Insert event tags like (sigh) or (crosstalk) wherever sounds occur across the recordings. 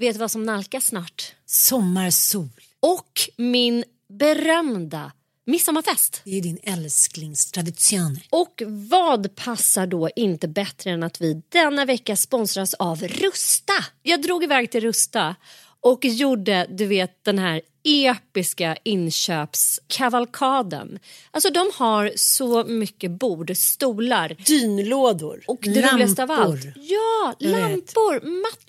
vet du vad som nalkas snart? Sommarsol. Och min berömda midsommarfest. Det är din älsklingstradition. Och vad passar då inte bättre än att vi denna vecka sponsras av Rusta? Jag drog iväg till Rusta och gjorde, du vet, den här episka inköpskavalkaden. Alltså de har så mycket bord, stolar Dynlådor. och det roligaste av allt. lampor. Ja, lampor, mattor,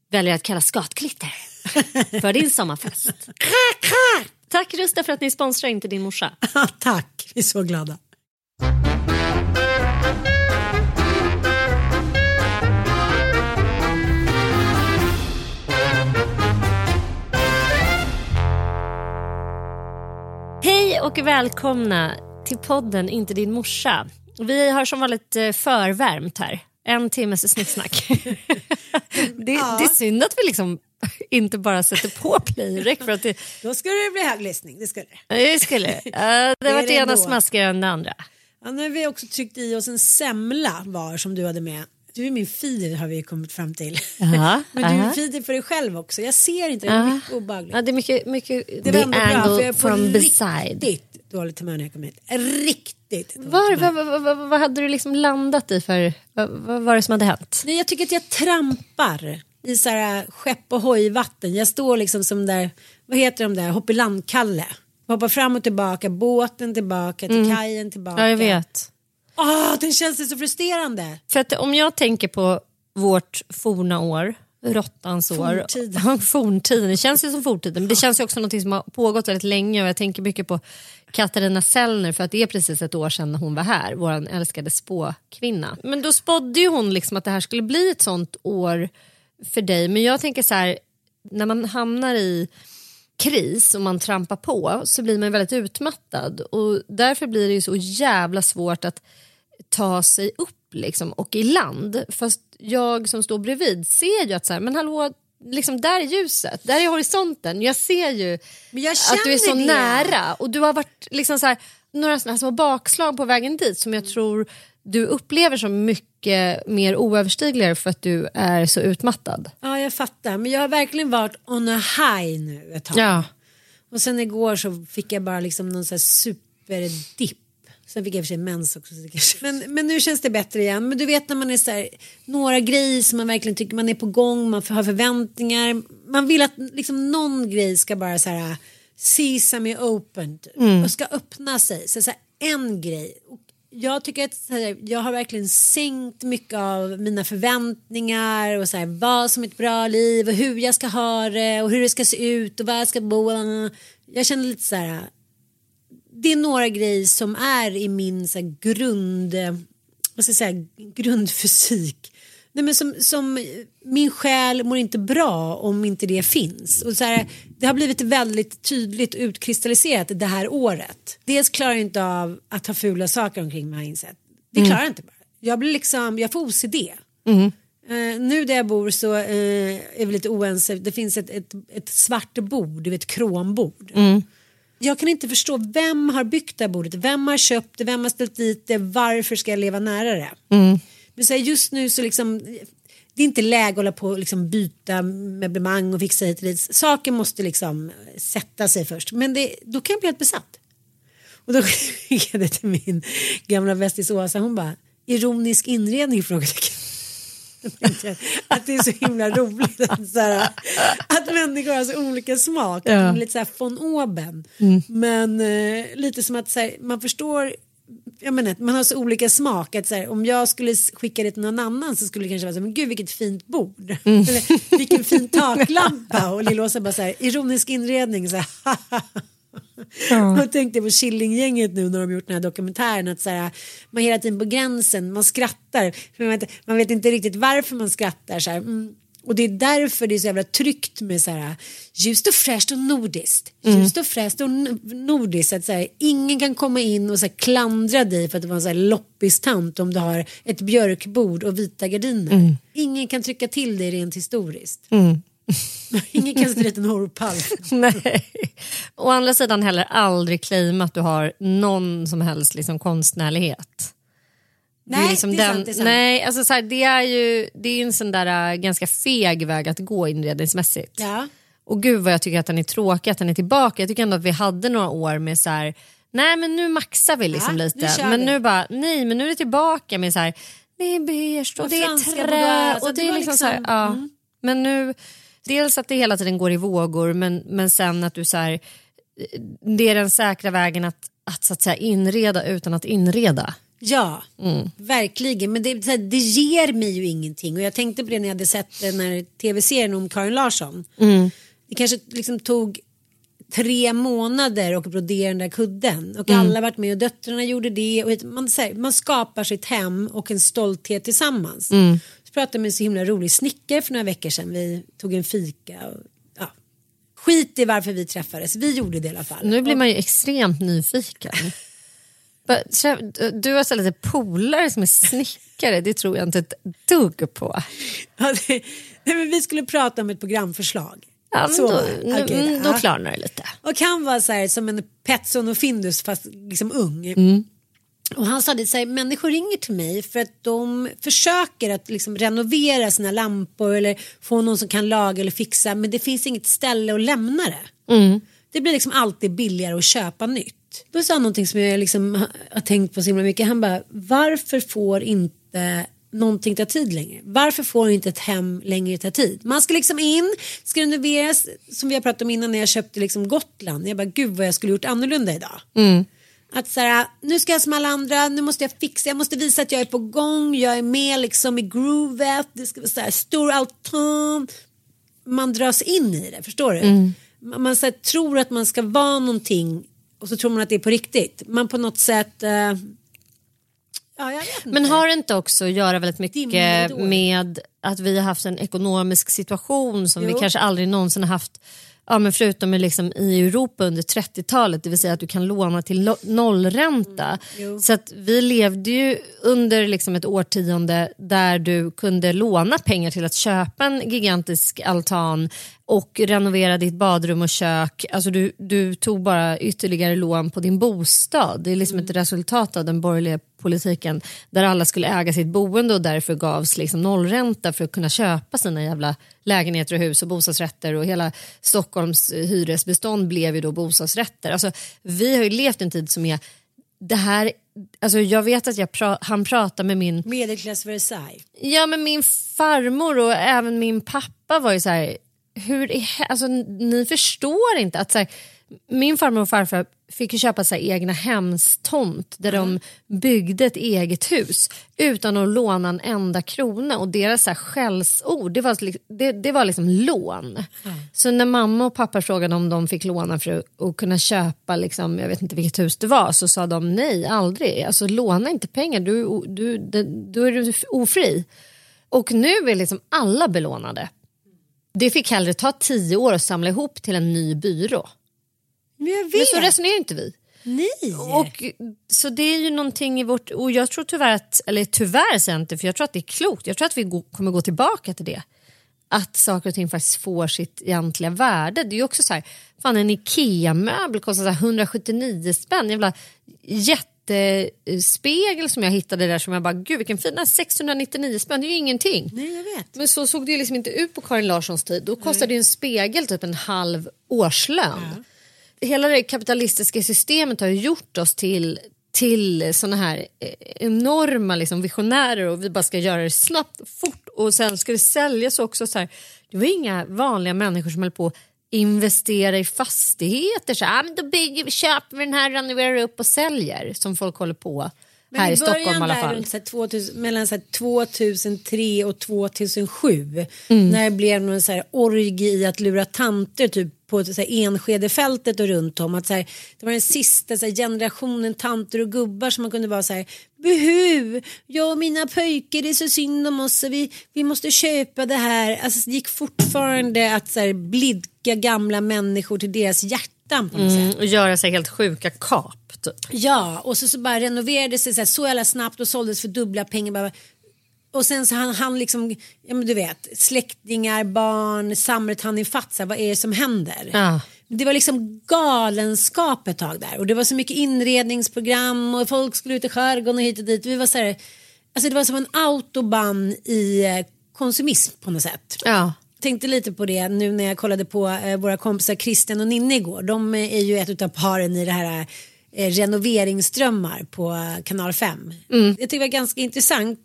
väljer att kalla skatklitter för din sommarfest. Tack Rusta för att ni sponsrar Inte din morsa. (laughs) Tack, vi är så glada. Hej och välkomna till podden Inte din morsa. Vi har som vanligt eh, förvärmt här. En timmes snicksnack. (laughs) det, det är synd att vi liksom (laughs) inte bara sätter på play för att det, Då ska det bli hög lyssning, det ska det. det skulle. Uh, det har varit det det ena smaskigare än det andra. Ja, nu har vi också tryckt i oss en semla var som du hade med. Du är min feeder har vi kommit fram till. Aha, (laughs) Men du är aha. feeder för dig själv också. Jag ser inte, det är Ja. mycket obehagligt. Ja, det är mycket, mycket Det the var bra angle är på from beside. riktigt dåligt humör när jag kom hit. Riktigt dåligt Var, vad, vad, vad, hade du liksom landat i för, vad, vad var det som hade hänt? Nej, jag tycker att jag trampar i så här skepp och hojvatten. Jag står liksom som där, vad heter de där, hoppelandkalle. Hoppar fram och tillbaka, båten tillbaka, till kajen tillbaka. Mm. Ja, jag vet. Åh, den känns så frustrerande. För att om jag tänker på vårt forna år, råttans år. Forntiden. (laughs) Forntiden. Det känns ju som forntiden men det känns ju också något som har pågått väldigt länge och jag tänker mycket på Katarina Sellner för att det är precis ett år sedan hon var här, vår älskade spåkvinna. Men då spådde ju hon liksom att det här skulle bli ett sånt år för dig men jag tänker så här, när man hamnar i kris och man trampar på så blir man väldigt utmattad och därför blir det ju så jävla svårt att ta sig upp liksom, och i land. Fast jag som står bredvid ser ju att så här, men hallå, liksom, där är ljuset, där är horisonten. Jag ser ju jag att du är så det. nära och du har varit liksom så här, några såna små bakslag på vägen dit som jag tror du upplever som mycket mer oöverstigligare för att du är så utmattad. Ja, jag fattar. Men jag har verkligen varit on a high nu ett tag. Och sen igår så fick jag bara liksom någon sån här superdipp. Sen fick jag i och för sig mens också. så det kanske- Men, men nu känns det bättre igen. Men du vet när man är så här, några grejer som man verkligen tycker man är på gång, man har förväntningar. Man vill att liksom någon grej ska bara så här sesame open typ, och ska öppna sig. Så, så här, en grej. Och jag tycker att här, jag har verkligen sänkt mycket av mina förväntningar och så här, vad som är ett bra liv och hur jag ska ha det och hur det ska se ut och var jag ska bo. Jag känner lite så här det är några grejer som är i min så här, grund, vad ska jag säga, grundfysik Nej, men som, som min själ mår inte bra om inte det finns. Och så här, det har blivit väldigt tydligt utkristalliserat det här året. Dels klarar jag inte av att ha fula saker omkring mig har jag insett. Det klarar jag inte bara. Jag blir liksom, jag får OCD. Eh, nu där jag bor så eh, är vi lite oense. Det finns ett, ett, ett svart bord, ett krombord. Jag kan inte förstå vem har byggt det här bordet, vem har köpt det, vem har ställt dit det, varför ska jag leva nära det? Men så här, just nu så liksom, det är inte läge att hålla på och liksom byta möblemang och fixa hit och dit. Saker måste liksom sätta sig först. Men det, då kan jag bli helt besatt. Och då (laughs) skickade jag till min gamla bästis Åsa, hon bara ironisk inredning? Frågetecken. Att det är så himla roligt att, så här, att människor har så olika smak. Att de är lite så här von oben. Men eh, lite som att så här, man förstår jag menar, man har så olika smak. Att så här, om jag skulle skicka det till någon annan så skulle det kanske vara så här, men gud vilket fint bord. Eller vilken fin taklampa. Och Lill-Åsa bara så här, ironisk inredning. Så här, (laughs) Och (laughs) tänkte på Killinggänget nu när de gjort den här dokumentären att så här, man är hela tiden på gränsen, man skrattar. Man, vet, man vet inte riktigt varför man skrattar. Så här. Mm. Och det är därför det är så jävla tryggt med så här, ljust och fräscht och nordiskt. Ljust och fräscht och nordiskt. Att så här, ingen kan komma in och så här, klandra dig för att det var en så här loppistant om du har ett björkbord och vita gardiner. Ingen kan trycka till dig rent historiskt. (laughs) ingen kan dit en horrorpall. (laughs) Nej. Å andra sidan heller aldrig claima att du har någon som helst liksom konstnärlighet. Nej, liksom det är sant, det är sant. Nej, alltså så här, det är ju det är en sån där äh, ganska feg väg att gå inredningsmässigt. Ja. Och gud vad jag tycker att den är tråkig att den är tillbaka. Jag tycker ändå att vi hade några år med så här, nej men nu maxar vi liksom Ja, lite. nu men vi. nu bara, nej men nu är det tillbaka med så här, det är beige och, Och det är trä och det det är liksom, liksom- så här, ja. Men nu, dels att det hela tiden går i vågor men, men sen att du så här, det är den säkra vägen att, att så att säga inreda utan att inreda. Ja, verkligen. Men det, det ger mig ju ingenting. Och jag tänkte på det när jag hade sett den här tv-serien om Karin Larsson. Det kanske liksom tog tre månader att brodera den där kudden. Och alla varit med och döttrarna gjorde det. Och man, här, man skapar sitt hem och en stolthet tillsammans. Så pratade jag med en så himla rolig snickare för några veckor sedan. Vi tog en fika. Och, ja. Skit i varför vi träffades. Vi gjorde det i alla fall. Nu blir man ju extremt nyfiken. (laughs) Du har lite polare som är snickare, det tror jag inte ett dugg på. Ja, det, nej, men vi skulle prata om ett programförslag. Ja, Så, då, nu, mm, då klarnar det lite. Och han var så här som en Petson och Findus fast liksom ung. Mm. Och han sa det så här, människor ringer till mig för att de försöker att liksom renovera sina lampor eller få någon som kan laga eller fixa men det finns inget ställe att lämna det. Mm. Det blir liksom alltid billigare att köpa nytt. Då sa han någonting som jag liksom har- tänkt på så himla mycket. Han bara, varför får inte någonting ta tid längre? Varför får inte ett hem längre ta tid? Man ska liksom in, ska renoveras, som vi har pratat om innan när jag köpte liksom Gotland. Jag bara, gud vad jag skulle gjort annorlunda idag. Att så här, nu ska jag som alla andra, nu måste jag fixa, jag måste visa att jag är på gång, jag är med liksom i groovet, det ska vara så här, stor altan. Man dras in i det, förstår du? Man, man så här, tror att man ska vara någonting och så tror man att det är på riktigt. Man på något sätt, eh, ja. Men har det inte också att göra väldigt mycket med att vi har haft en ekonomisk situation som vi Jo. kanske aldrig någonsin har haft Ja, men förutom liksom i Europa under 30-talet, det vill säga att du kan låna till nollränta. Så att vi levde ju under liksom ett årtionde där du kunde låna pengar till att köpa en gigantisk altan och renovera ditt badrum och kök. Alltså du, du tog bara ytterligare lån på din bostad. Det är liksom ett resultat av den borgerliga politiken där alla skulle äga sitt boende och därför gavs liksom nollränta för att kunna köpa sina jävla lägenheter och hus och bostadsrätter och hela Stockholms hyresbestånd blev ju då bostadsrätter. Alltså, vi har ju levt en tid som är det här, alltså jag vet att jag pra- han pratar med min Medelklass Versailles. Ja men min farmor och även min pappa var ju så här, hur är, alltså, ni förstår inte att så här, min farmor och farfar fick ju köpa så här, egna hemstomt där de byggde ett eget hus utan att låna en enda krona och deras så här, skällsord det var, det, det var liksom lån. Så när mamma och pappa frågade om de fick låna för att, att kunna köpa, liksom, jag vet inte vilket hus det var, så sa de nej, aldrig. Alltså låna inte pengar, du, du, du, då är du ofri. Och nu är liksom alla belånade. Det fick hellre ta tio år att samla ihop till en ny byrå. Men jag vet. Men så resonerar inte vi. Nej. Och, så det är ju någonting i vårt... Och jag tror tyvärr att... Eller tyvärr säger jag inte, för jag tror att det är klokt. Jag tror att vi gå, kommer gå tillbaka till det. Att saker och ting faktiskt får sitt egentliga värde. Det är ju också så här, fan en IKEA-möbel kostar så här 179 spänn. Jävla jättespegel som jag hittade där som jag bara, gud vilken fin, 699 spänn, det är ju ingenting. Nej, jag vet. Men så såg det ju liksom inte ut på Karin Larssons tid. Då kostade ju en spegel typ en halv årslön. Hela det kapitalistiska systemet har ju gjort oss till till såna här eh, enorma liksom, visionärer och vi bara ska göra det snabbt och fort och sen ska det säljas också. Så här. Det var inga vanliga människor som höll på investera i fastigheter. Så, ah, men då bygger köper vi den här, renoverar upp och säljer som folk håller på här i, Stockholm i alla fall. Runt, så här, 2000, mellan så här, 2003 och 2007 mm. när det blev någon så här, orgie i att lura tanter typ på så här, Enskedefältet och runt om. Att, så här, det var den sista så här, generationen tanter och gubbar som man kunde vara så här Behu, jag och mina pojkar det är så synd om oss vi, vi måste köpa det här. Alltså, det gick fortfarande att så här, blidka gamla människor till deras hjärtan på något mm, sätt. Och göra sig helt sjuka kap. Typ. Ja, och så, så bara renoverades det så, här, så jävla snabbt och såldes för dubbla pengar. Bara, och sen så han, han liksom, ja men du vet, släktingar, barn, samhället han ifatt, vad är det som händer? Ja. Det var liksom galenskap ett tag där och det var så mycket inredningsprogram och folk skulle ut i skärgården och hit och dit. Vi var så här, alltså det var som en autobahn i eh, konsumism på något sätt. Ja. Tänkte lite på det nu när jag kollade på eh, våra kompisar Christian och Ninni igår. De är ju ett av paren i det här eh, renoveringsströmmar på eh, kanal 5. Mm. Jag tycker det var ganska intressant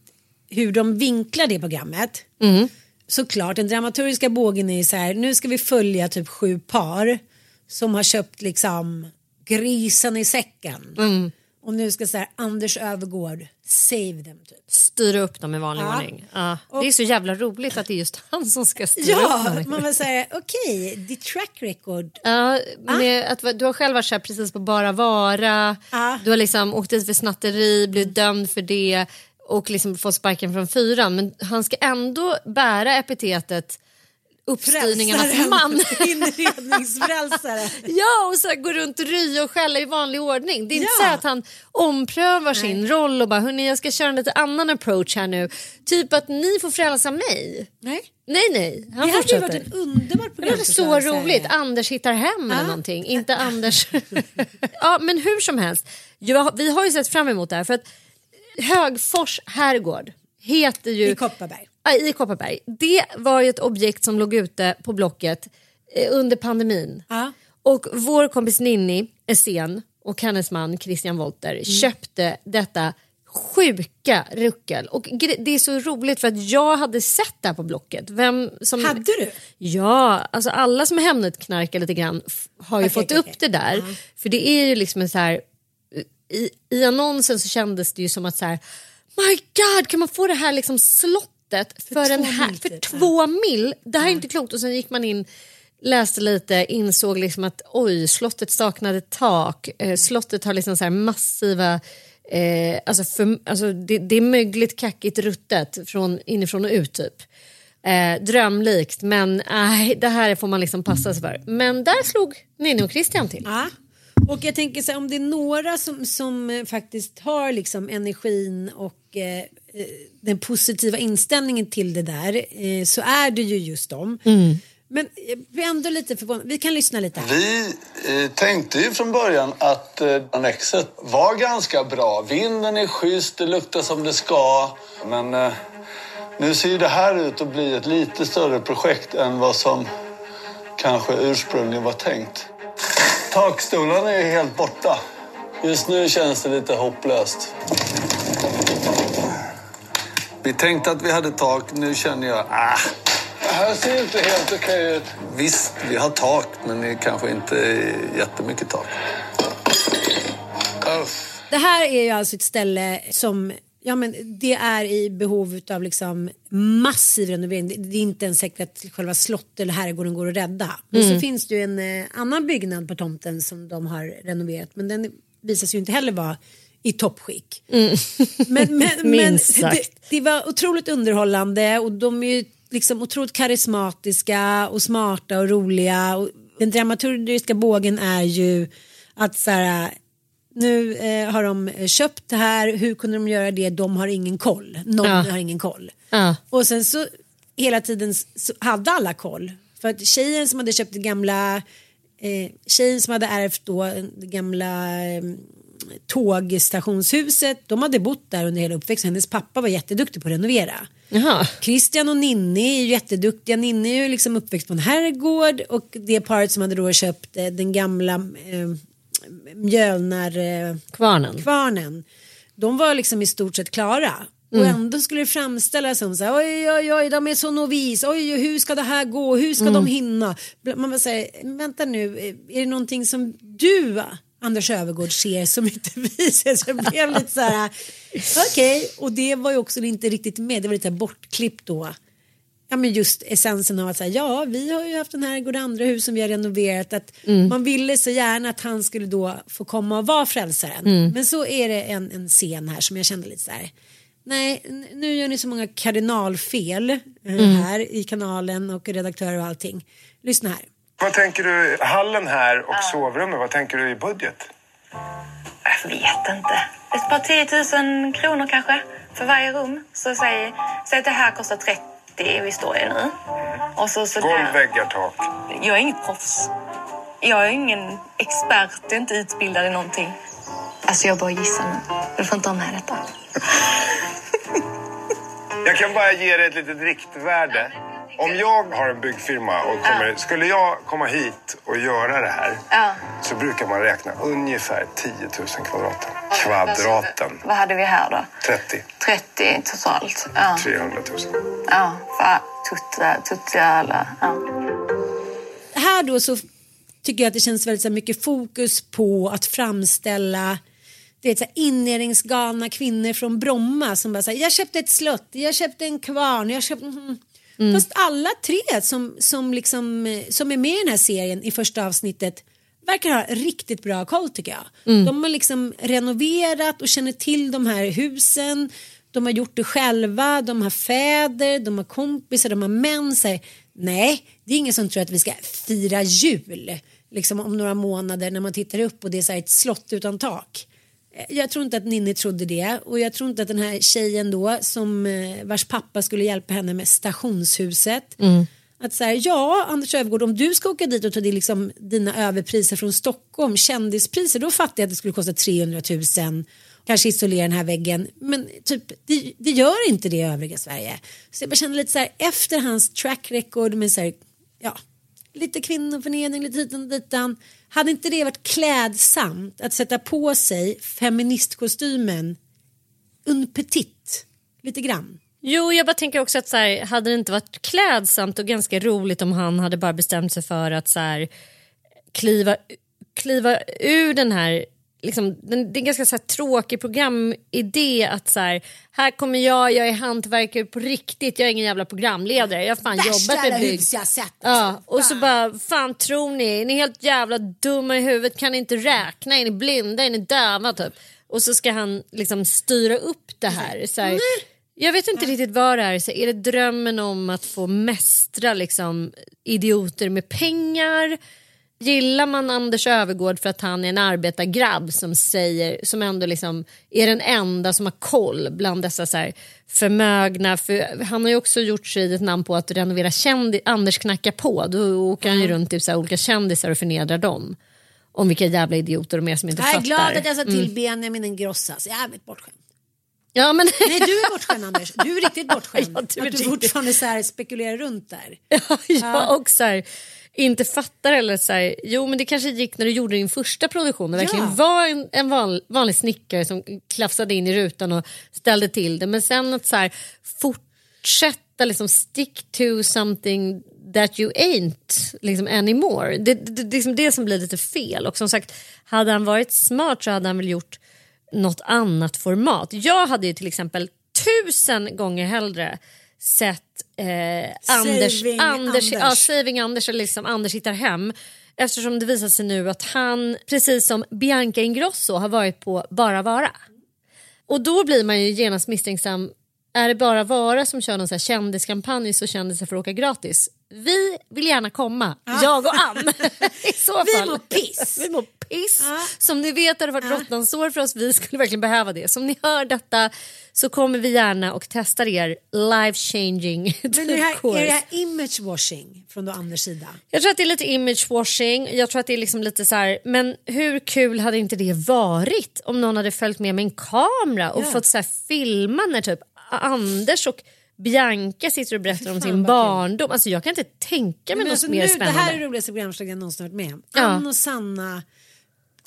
hur de vinklar det programmet. Mm. Såklart, den dramaturgiska bågen är så här, nu ska vi följa typ sju par som har köpt liksom grisen i säcken. Mm. Och nu ska så här, Anders Övergård save them typ. Styra upp dem i vanlig Ja. ordning. Ja. Och- det är så jävla roligt att det är just han som ska styra Ja, upp människor. man vill säga okej, ditt track record. Ja, med att, du har själv varit så här precis på Bara Vara. Ja. Du har liksom åkt dit för snatteri, blivit dömd för det och liksom fått sparken från fyran. Men han ska ändå bära epitetet uppstyrningarnas man. (laughs) Inredningsfrälsare. Ja, och så här, gå runt och rya och skälla i vanlig ordning. Det är inte Ja. så att han omprövar sin roll och bara, hörni jag ska köra en lite annan approach här nu. Typ att ni får frälsa mig. Nej. Nej, nej. Han Det hade ju varit ett underbart Det program. var så roligt. Anders hittar hem eller Ja. någonting. Inte (laughs) Anders. (laughs) ja, men hur som helst. Vi har ju sett fram emot det här. För att Högfors herrgård heter ju... I Kopparberg. I Kopparberg. Det var ju ett objekt som låg ute på Blocket eh, under pandemin. Ja. Och vår kompis Ninni Essén och hennes man Christian Wolter Mm. köpte detta sjuka ruckel. Och det är så roligt för att jag hade sett det här på Blocket. Vem som... Hade du? Ja, alltså alla som Hemnet-knarkar lite grann har ju Okej, fått okej, upp okej. det där. För det är ju liksom en så här... I, I annonsen så kändes det ju som att så här... My God, kan man få det här liksom slottet för, en två här, mil för typ, två mil? Det här är inte klokt. Och sen gick man in, läste lite, insåg liksom att oj, slottet saknade tak. Eh, slottet har liksom så här massiva... Eh, alltså för, alltså det, det är mögligt, kackigt, ruttet från inifrån och ut typ. Eh, drömlikt men nej, det här får man liksom passa sig för. Men där slog Ninni och Christian till. Ja. Och jag tänker så här, om det är några som, som eh, faktiskt har liksom energin och eh, eh, den positiva inställningen till det där eh, så är det ju just dem. Men jag blir ändå lite förvånad. Vi kan lyssna lite. här. Vi eh, tänkte ju från början att eh, annexet var ganska bra. Vinden är schysst, det luktar som det ska. Men eh, nu ser ju det här ut att bli ett lite större projekt än vad som kanske ursprungligen var tänkt. Takstolarna är helt borta. Just nu känns det lite hopplöst. Vi tänkte att vi hade tak, nu känner jag... Ah, det här ser inte helt okej ut. Visst, vi har tak, men det är kanske inte jättemycket tak. Det här är ju alltså ett ställe som Ja men det är i behov av liksom massiv renovering. Det, är inte ens säkert att själva slottet eller herrgården går att rädda. Men så finns det ju en eh, annan byggnad på tomten som de har renoverat. Men den visar sig ju inte heller vara i toppskick. Mm. (laughs) Men, men, (laughs) men det, det, var otroligt underhållande och de är ju liksom otroligt karismatiska och smarta och roliga. Och den dramaturgiska bågen är ju att så här, nu eh, har de köpt det här, hur kunde de göra det? De har ingen koll. Någon ja. har ingen koll. Ja. Och sen så hela tiden så hade alla koll. För att tjejen som hade köpt det gamla, eh, tjejen som hade ärvt då det gamla eh, tågstationshuset, de hade bott där under hela uppväxten. Hennes pappa var jätteduktig på att renovera. Jaha. Christian och Ninni är ju jätteduktiga. Ninni är ju liksom uppväxt på en herrgård och det paret som hade då köpt eh, den gamla eh, Mjölnar eh, kvarnen. kvarnen. De var liksom i stort sett klara. Mm. Och ändå skulle det framställas som så här, oj, oj, oj, de är så novis, oj, hur ska det här gå, hur ska mm. de hinna? Man vill säga, vänta nu, är det någonting som du Anders Övergård ser som inte (laughs) vi ser. Så jag blev lite så här, okej, okay. och det var ju också inte riktigt med, det var lite bortklippt då. Ja men just essensen av att säga ja vi har ju haft den här goda andra hus som vi har renoverat att mm. man ville så gärna att han skulle då få komma och vara frälsaren. Mm. Men så är det en, en scen här som jag kände lite så här nej nu gör ni så många kardinalfel eh, mm. här i kanalen och redaktörer och allting. Lyssna här. Vad tänker du, hallen här och sovrummet, vad tänker du i budget? Jag vet inte. Ett par 10 000 kronor kanske för varje rum. Så säg, säg att det här kostar 30 vi står i nu. Mm. Och så, så Golv, väggar, tak. Jag är inget proffs. Jag är ingen expert, jag är inte utbildad i någonting. Alltså jag bara gissar nu. Du får inte ha med detta. (laughs) jag kan bara ge dig ett litet riktvärde. Om jag har en byggfirma och kommer, ja. skulle jag komma hit och göra det här ja. så brukar man räkna ungefär 10 000 kvadraten. Kvadraten. Vad hade vi här då? 30. 30 totalt. Ja. 300 000. Ja, tutta alla. Ja. Här då så tycker jag att det känns väldigt så mycket fokus på att framställa det är så inredningsgalna kvinnor från Bromma som bara säger jag köpte ett slott, jag köpte en kvarn, jag köpte... Mm. Mm. Fast alla tre som, som, liksom, som är med i den här serien i första avsnittet verkar ha riktigt bra koll tycker jag. Mm. De har liksom renoverat och känner till de här husen. De har gjort det själva, de har fäder, de har kompisar, de har män. Så här, nej, det är ingen som tror att vi ska fira jul liksom om några månader när man tittar upp och det är så ett slott utan tak jag tror inte att Ninni trodde det och jag tror inte att den här tjejen då som eh, vars pappa skulle hjälpa henne med stationshuset. Mm. Att säga ja Anders Öfvergård om du ska åka dit och ta det, liksom, dina överpriser från Stockholm, kändispriser, då fattar jag att det skulle kosta 300 000 kanske isolera den här väggen. Men typ, det, det gör inte det i övriga Sverige. Så jag bara känner lite så här efter hans track record med så här, ja, lite kvinnoförnedring, lite hit och ditan. Hade inte det varit klädsamt att sätta på sig feministkostymen un petit lite grann? Jo, jag bara tänker också att så här, hade det inte varit klädsamt och ganska roligt om han hade bara bestämt sig för att så här, kliva, kliva ur den här liksom, det är en ganska så här, tråkig programidé att så här, här kommer jag, jag är hantverkare på riktigt, jag är ingen jävla programledare. Jag har fan Värsta jobbat med bygg. jag sett. Ja, och så bara, fan tror ni, ni är helt jävla dumma i huvudet, kan ni inte räkna, är ni blinda, är ni döva typ. Och så ska han liksom styra upp det här. Så här jag vet inte riktigt vad det är. Så är det drömmen om att få mästra liksom, idioter med pengar? Gillar man Anders Övergård för att han är en arbetargrabb som säger som ändå liksom är den enda som har koll bland dessa så här förmögna, för han har ju också gjort sig ett namn på att renovera kändis, Anders knackar på, då åker han ju runt till så här olika kändisar och förnedrar dem. Om vilka jävla idioter de är som inte fattar. Jag är glad att jag sa till mm. Benjamin Ingrosso, jävligt bortskämd. Ja, men... Nej du är bortskämd Anders, du är riktigt bortskämd. (laughs) Ja, du att du fortfarande så här spekulerar runt där. (laughs) Ja, ja. och så här, inte fattar eller så här, jo men det kanske gick när du gjorde din första produktion och verkligen ja. var en, en van, vanlig snickare som klafsade in i rutan och ställde till det men sen att så här, fortsätta liksom stick to something that you ain't liksom anymore. Det, det, det är liksom det som blir lite fel och som sagt hade han varit smart så hade han väl gjort något annat format. Jag hade ju till exempel tusen gånger hellre sett eh, Anders, Saving Anders, Ja, Anders. Saving Anders eller liksom Anders hittar hem. Eftersom det visar sig nu att han, precis som Bianca Ingrosso, har varit på Bara Vara. Och då blir man ju genast misstänksam. Är det bara Vara som kör någon så här kändiskampanj så kändisar får åka gratis? Vi vill gärna komma, jag och Ann. (laughs) I så Vi fall. mår piss. (laughs) Vi mår piss. Som ni vet har det varit råttans år för oss. Vi skulle verkligen behöva det. Så om ni hör detta så kommer vi gärna och testar er life changing (laughs) Men det, här, är det här image washing från då Anders sida? Jag tror att det är lite image washing. Jag tror att det är liksom lite så här, men hur kul hade inte det varit om någon hade följt med med en kamera och Ja. fått så här filma när typ Anders och Bianca sitter och berättar om sin vad kul. barn. Alltså jag kan inte tänka mig Men något alltså mer nu, spännande. Det här är det roligaste programslaget jag någonsin varit med om. Ja. Ann och Sanna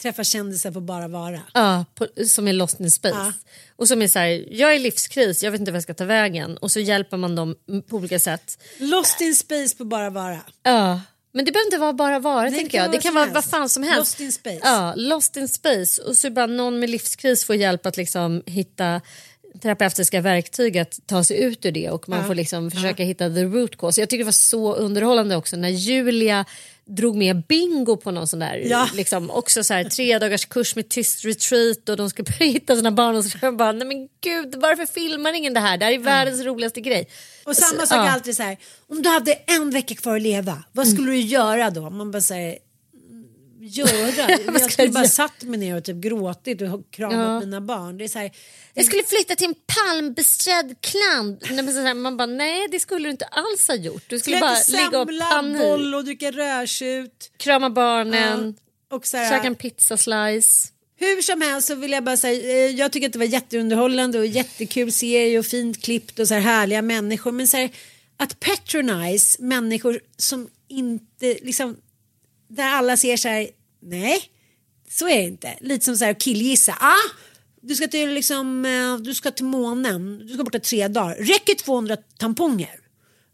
träffar kändisar på Bara Vara. Ja, på, som är lost in space. Ja. Och som är så här, jag är i livskris, jag vet inte vad jag ska ta vägen. Och så hjälper man dem på olika sätt. Lost in space på Bara Vara. Ja. Men det behöver inte vara bara vara Nej, tänker jag. Det kan vara vad fan som helst. Lost in space. Ja, lost in space. Och så bara någon med livskris får hjälp att liksom hitta terapeutiska verktyg att ta sig ut ur det och man Ja. får liksom försöka hitta the root cause. Jag tycker det var så underhållande också när Julia drog med bingo på någon sån där Ja. liksom också så här tre dagars kurs med tyst retreat och de ska (laughs) börja hitta sina barn och så jag bara nej men gud varför filmar ingen det här? Det här är världens roligaste grej. Och samma Så, sak ja. alltid så här. Om du hade en vecka kvar att leva, vad Mm. skulle du göra då? Man bara säger göra. (laughs) jag skulle bara satt mig ner och typ gråtit och kramat Ja. mina barn. Det är så här, Jag skulle flytta till en palmbesträdd kland. Nej, man bara, nej det skulle du inte alls ha gjort. Du skulle bara ligga och panik. boll och dricka rödtjut. Krama barnen, Och så här, käka en pizzaslice. Hur som helst så vill jag bara säga, eh, jag tycker att det var jätteunderhållande och jättekul serie och fint klippt och så här härliga människor. Men så här, att patronize människor som inte, liksom, där alla ser här, nej, så är det inte. Lite som så här killgissa, ah, du ska till liksom, eh, du ska till månen, du ska borta tre dagar, räcker 200 tamponger?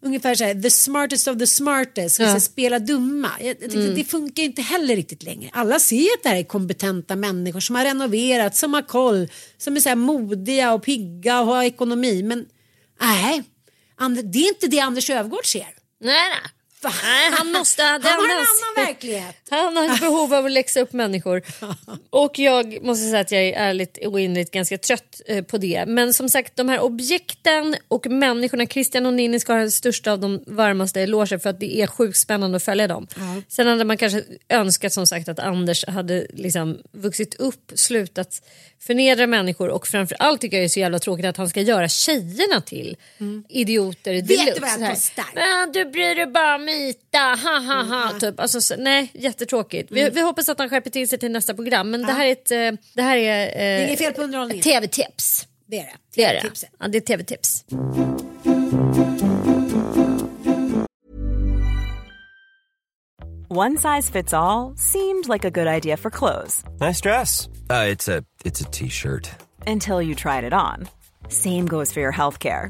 Ungefär så här, the smartest of the smartest, ska Ja. spela dumma. Jag, jag tyckte Mm. Det funkar inte heller riktigt längre. Alla ser att det här är kompetenta människor som har renoverat, som har koll, som är så här modiga och pigga och har ekonomi. Men nej, det är inte det Anders Öfvergård ser. Nej, nej. Nej, han måste... Han har en annan verklighet. Han har ett behov av att läxa upp människor. Och jag måste säga att jag är ärligt och inligt ganska trött eh, på det. Men som sagt, de här objekten och människorna, Christian och Ninni ska ha den största av de varmaste eloger för att det är sjukt spännande att följa dem. Sen hade man kanske önskat som sagt att Anders hade liksom vuxit upp, slutat förnedra människor och framförallt tycker jag det är så jävla tråkigt att han ska göra tjejerna till idioter Mm. Vet du vad jag kostar? Men du bryr dig bara om yta, ha ha ha. Typ. Alltså, så, nej, jättetråkigt. Vi, vi hoppas att han skärper till sig till nästa program. Men det här är ett eh, det här är, eh, Det är inget fel på underhållningen. tv-tips. Det är det. Det är det. Ja, det är tv-tips. One size fits all seemed like a good idea for clothes Nice dress. Uh, it's a it's a t-shirt. until you tried it on. Same goes for your healthcare.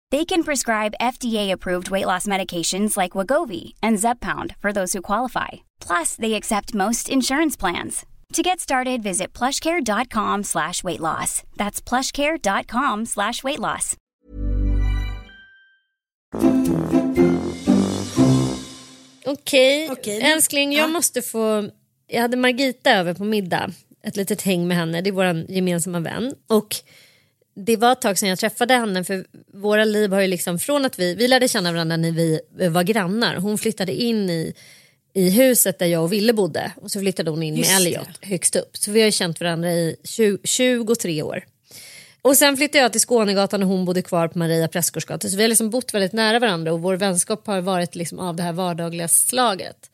They can prescribe FDA-approved weight loss medications like Wagovi and Zepbound for those who qualify. Plus, they accept most insurance plans. To get started, visit plushcare.com slash weight loss. That's plushcare.com slash weight loss. Okej, okay. älskling jag måste få... Jag hade Margita över på middag, ett litet häng med henne, det är vår gemensamma vän. Och det var ett tag sedan jag träffade henne för våra liv har ju liksom från att vi, vi lärde känna varandra när vi var grannar. Hon flyttade in i, i huset där jag och Ville bodde och så flyttade hon in Just med Elliot det. högst upp. Så vi har ju känt varandra i 20, 23 år. Och sen flyttade jag till Skånegatan och hon bodde kvar på Maria Prästgårdsgatan. Så vi har liksom bott väldigt nära varandra och vår vänskap har varit liksom av det här vardagliga slaget.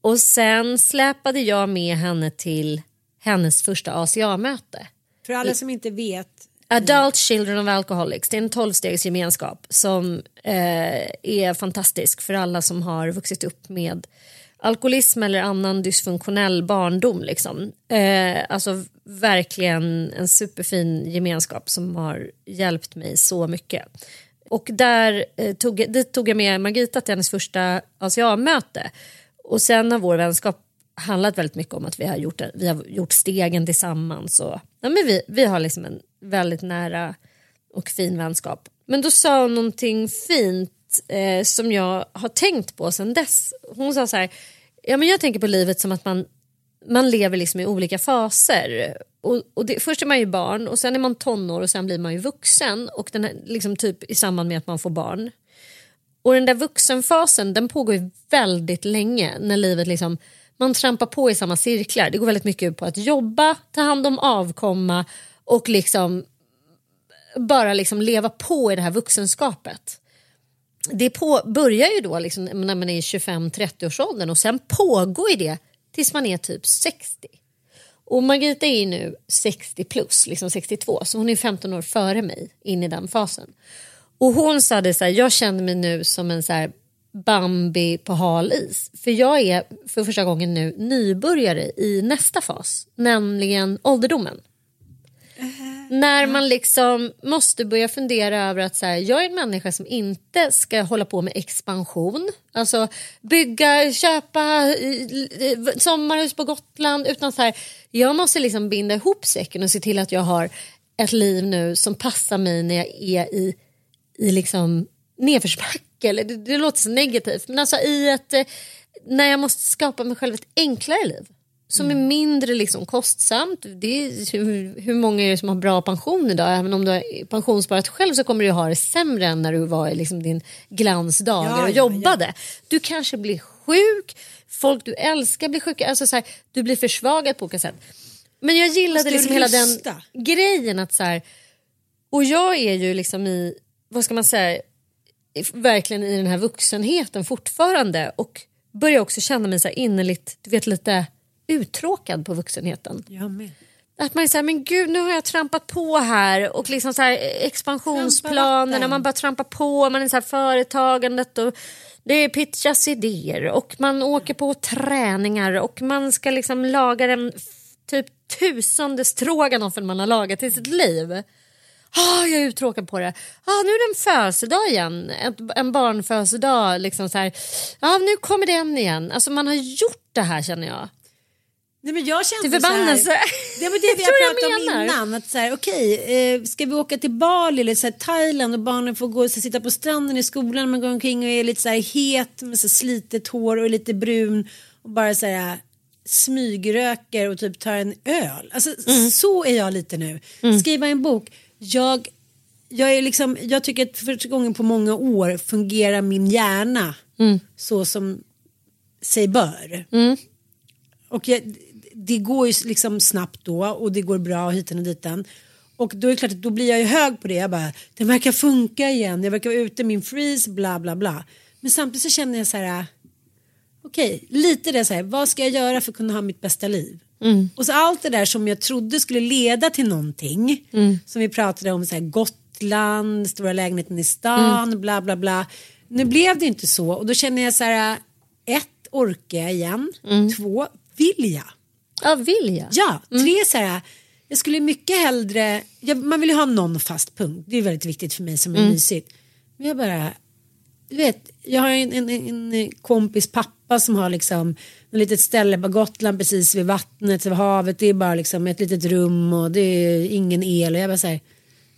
Och sen släpade jag med henne till hennes första ACA-möte. För alla som inte vet. Adult Children of Alcoholics, det är en tolvstegsgemenskap som eh, är fantastisk för alla som har vuxit upp med alkoholism eller annan dysfunktionell barndom. Liksom. Eh, alltså verkligen en superfin gemenskap som har hjälpt mig så mycket. Och där eh, tog, dit tog jag med Margita till hennes första ACA-möte. Och sen har vår vänskap handlat väldigt mycket om att vi har gjort, vi har gjort stegen tillsammans. Och, ja, men vi, vi har liksom en väldigt nära och fin vänskap. Men då sa hon någonting fint eh, som jag har tänkt på sen dess. Hon sa så här, ja, men jag tänker på livet som att man, man lever liksom i olika faser. Och, och det, först är man ju barn och sen är man tonår och sen blir man ju vuxen och den här, liksom typ i samband med att man får barn. Och den där vuxenfasen den pågår ju väldigt länge när livet liksom man trampar på i samma cirklar. Det går väldigt mycket på att jobba, ta hand om avkomma och liksom bara liksom leva på i det här vuxenskapet det på, börjar ju då liksom när man är i 25-30-årsåldern och sen pågår ju det tills man är typ 60. Och Margita är nu 60 plus, liksom 62, så hon är 15 år före mig in i den fasen. Och hon sa det så här, jag känner mig nu som en så här Bambi på hal is. För jag är för första gången nu nybörjare i nästa fas, nämligen ålderdomen. När man liksom måste börja fundera över att så här, jag är en människa som inte ska hålla på med expansion. Alltså bygga, köpa sommarhus på Gotland. Utan så här, jag måste liksom binda ihop säcken och se till att jag har ett liv nu som passar mig när jag är i, i liksom nedförsbacke. Det, det låter så negativt men alltså i ett, när jag måste skapa mig själv ett enklare liv som är mindre liksom kostsamt. Det är, hur, hur många är det som har bra pension idag? Även om du har pensionssparat själv så kommer du ha det sämre än när du var i liksom din glansdagar ja, och jobbade. Ja, ja. Du kanske blir sjuk, folk du älskar blir sjuka. Alltså så här, du blir försvagad på olika sätt. Men jag gillade liksom hela den grejen att så här, och jag är ju liksom i, vad ska man säga, verkligen i den här vuxenheten fortfarande och börjar också känna mig så här innerligt, du vet lite uttråkad på vuxenheten. Att man är såhär, men gud nu har jag trampat på här och liksom så här, expansionsplanerna, man bara trampar på, man är så här företagandet och det är pitchas idéer och man åker på träningar och man ska liksom laga den typ tusende stroganoffen man har lagat i sitt liv. Ah, jag är uttråkad på det. Ah, nu är det en födelsedag igen, en, en barnfödelsedag. Liksom så här. Ah, nu kommer den igen. Alltså man har gjort det här känner jag. Nej, men jag kände till förbannelse. Så här, det var (laughs) det vi har pratat om innan. Att så här, okay, eh, ska vi åka till Bali eller så här, Thailand och barnen får gå och sitta på stranden i skolan. Man går omkring och är lite så här, het med så slitet hår och lite brun. Och bara så här, smygröker och typ tar en öl. Alltså, mm. Så är jag lite nu. Mm. Skriva en bok. Jag, jag, är liksom, jag tycker att för första gången på många år fungerar min hjärna mm. så som sig bör. Mm. Och jag, det går ju liksom snabbt då och det går bra hiten och diten. Och då är det klart att då blir jag ju hög på det. Jag bara, det verkar funka igen. Jag verkar vara ute min freeze, bla bla bla. Men samtidigt så känner jag så här, okej, okay, lite det så här, vad ska jag göra för att kunna ha mitt bästa liv? Mm. Och så allt det där som jag trodde skulle leda till någonting, mm. som vi pratade om, så här, Gotland, stora lägenheten i stan, Mm. bla bla bla. Nu blev det inte så och då känner jag så här, ett, orkar jag igen? Två, vill jag? Ja, vill jag? Ja, tre så här, jag skulle mycket hellre, jag, man vill ju ha någon fast punkt, det är väldigt viktigt för mig som är Mm. mysigt. Men jag bara, du vet, jag har en, en, en kompis pappa som har liksom ett litet ställe på Gotland precis vid vattnet, vid havet. Det är bara liksom ett litet rum och det är ingen el. Och jag bara så här,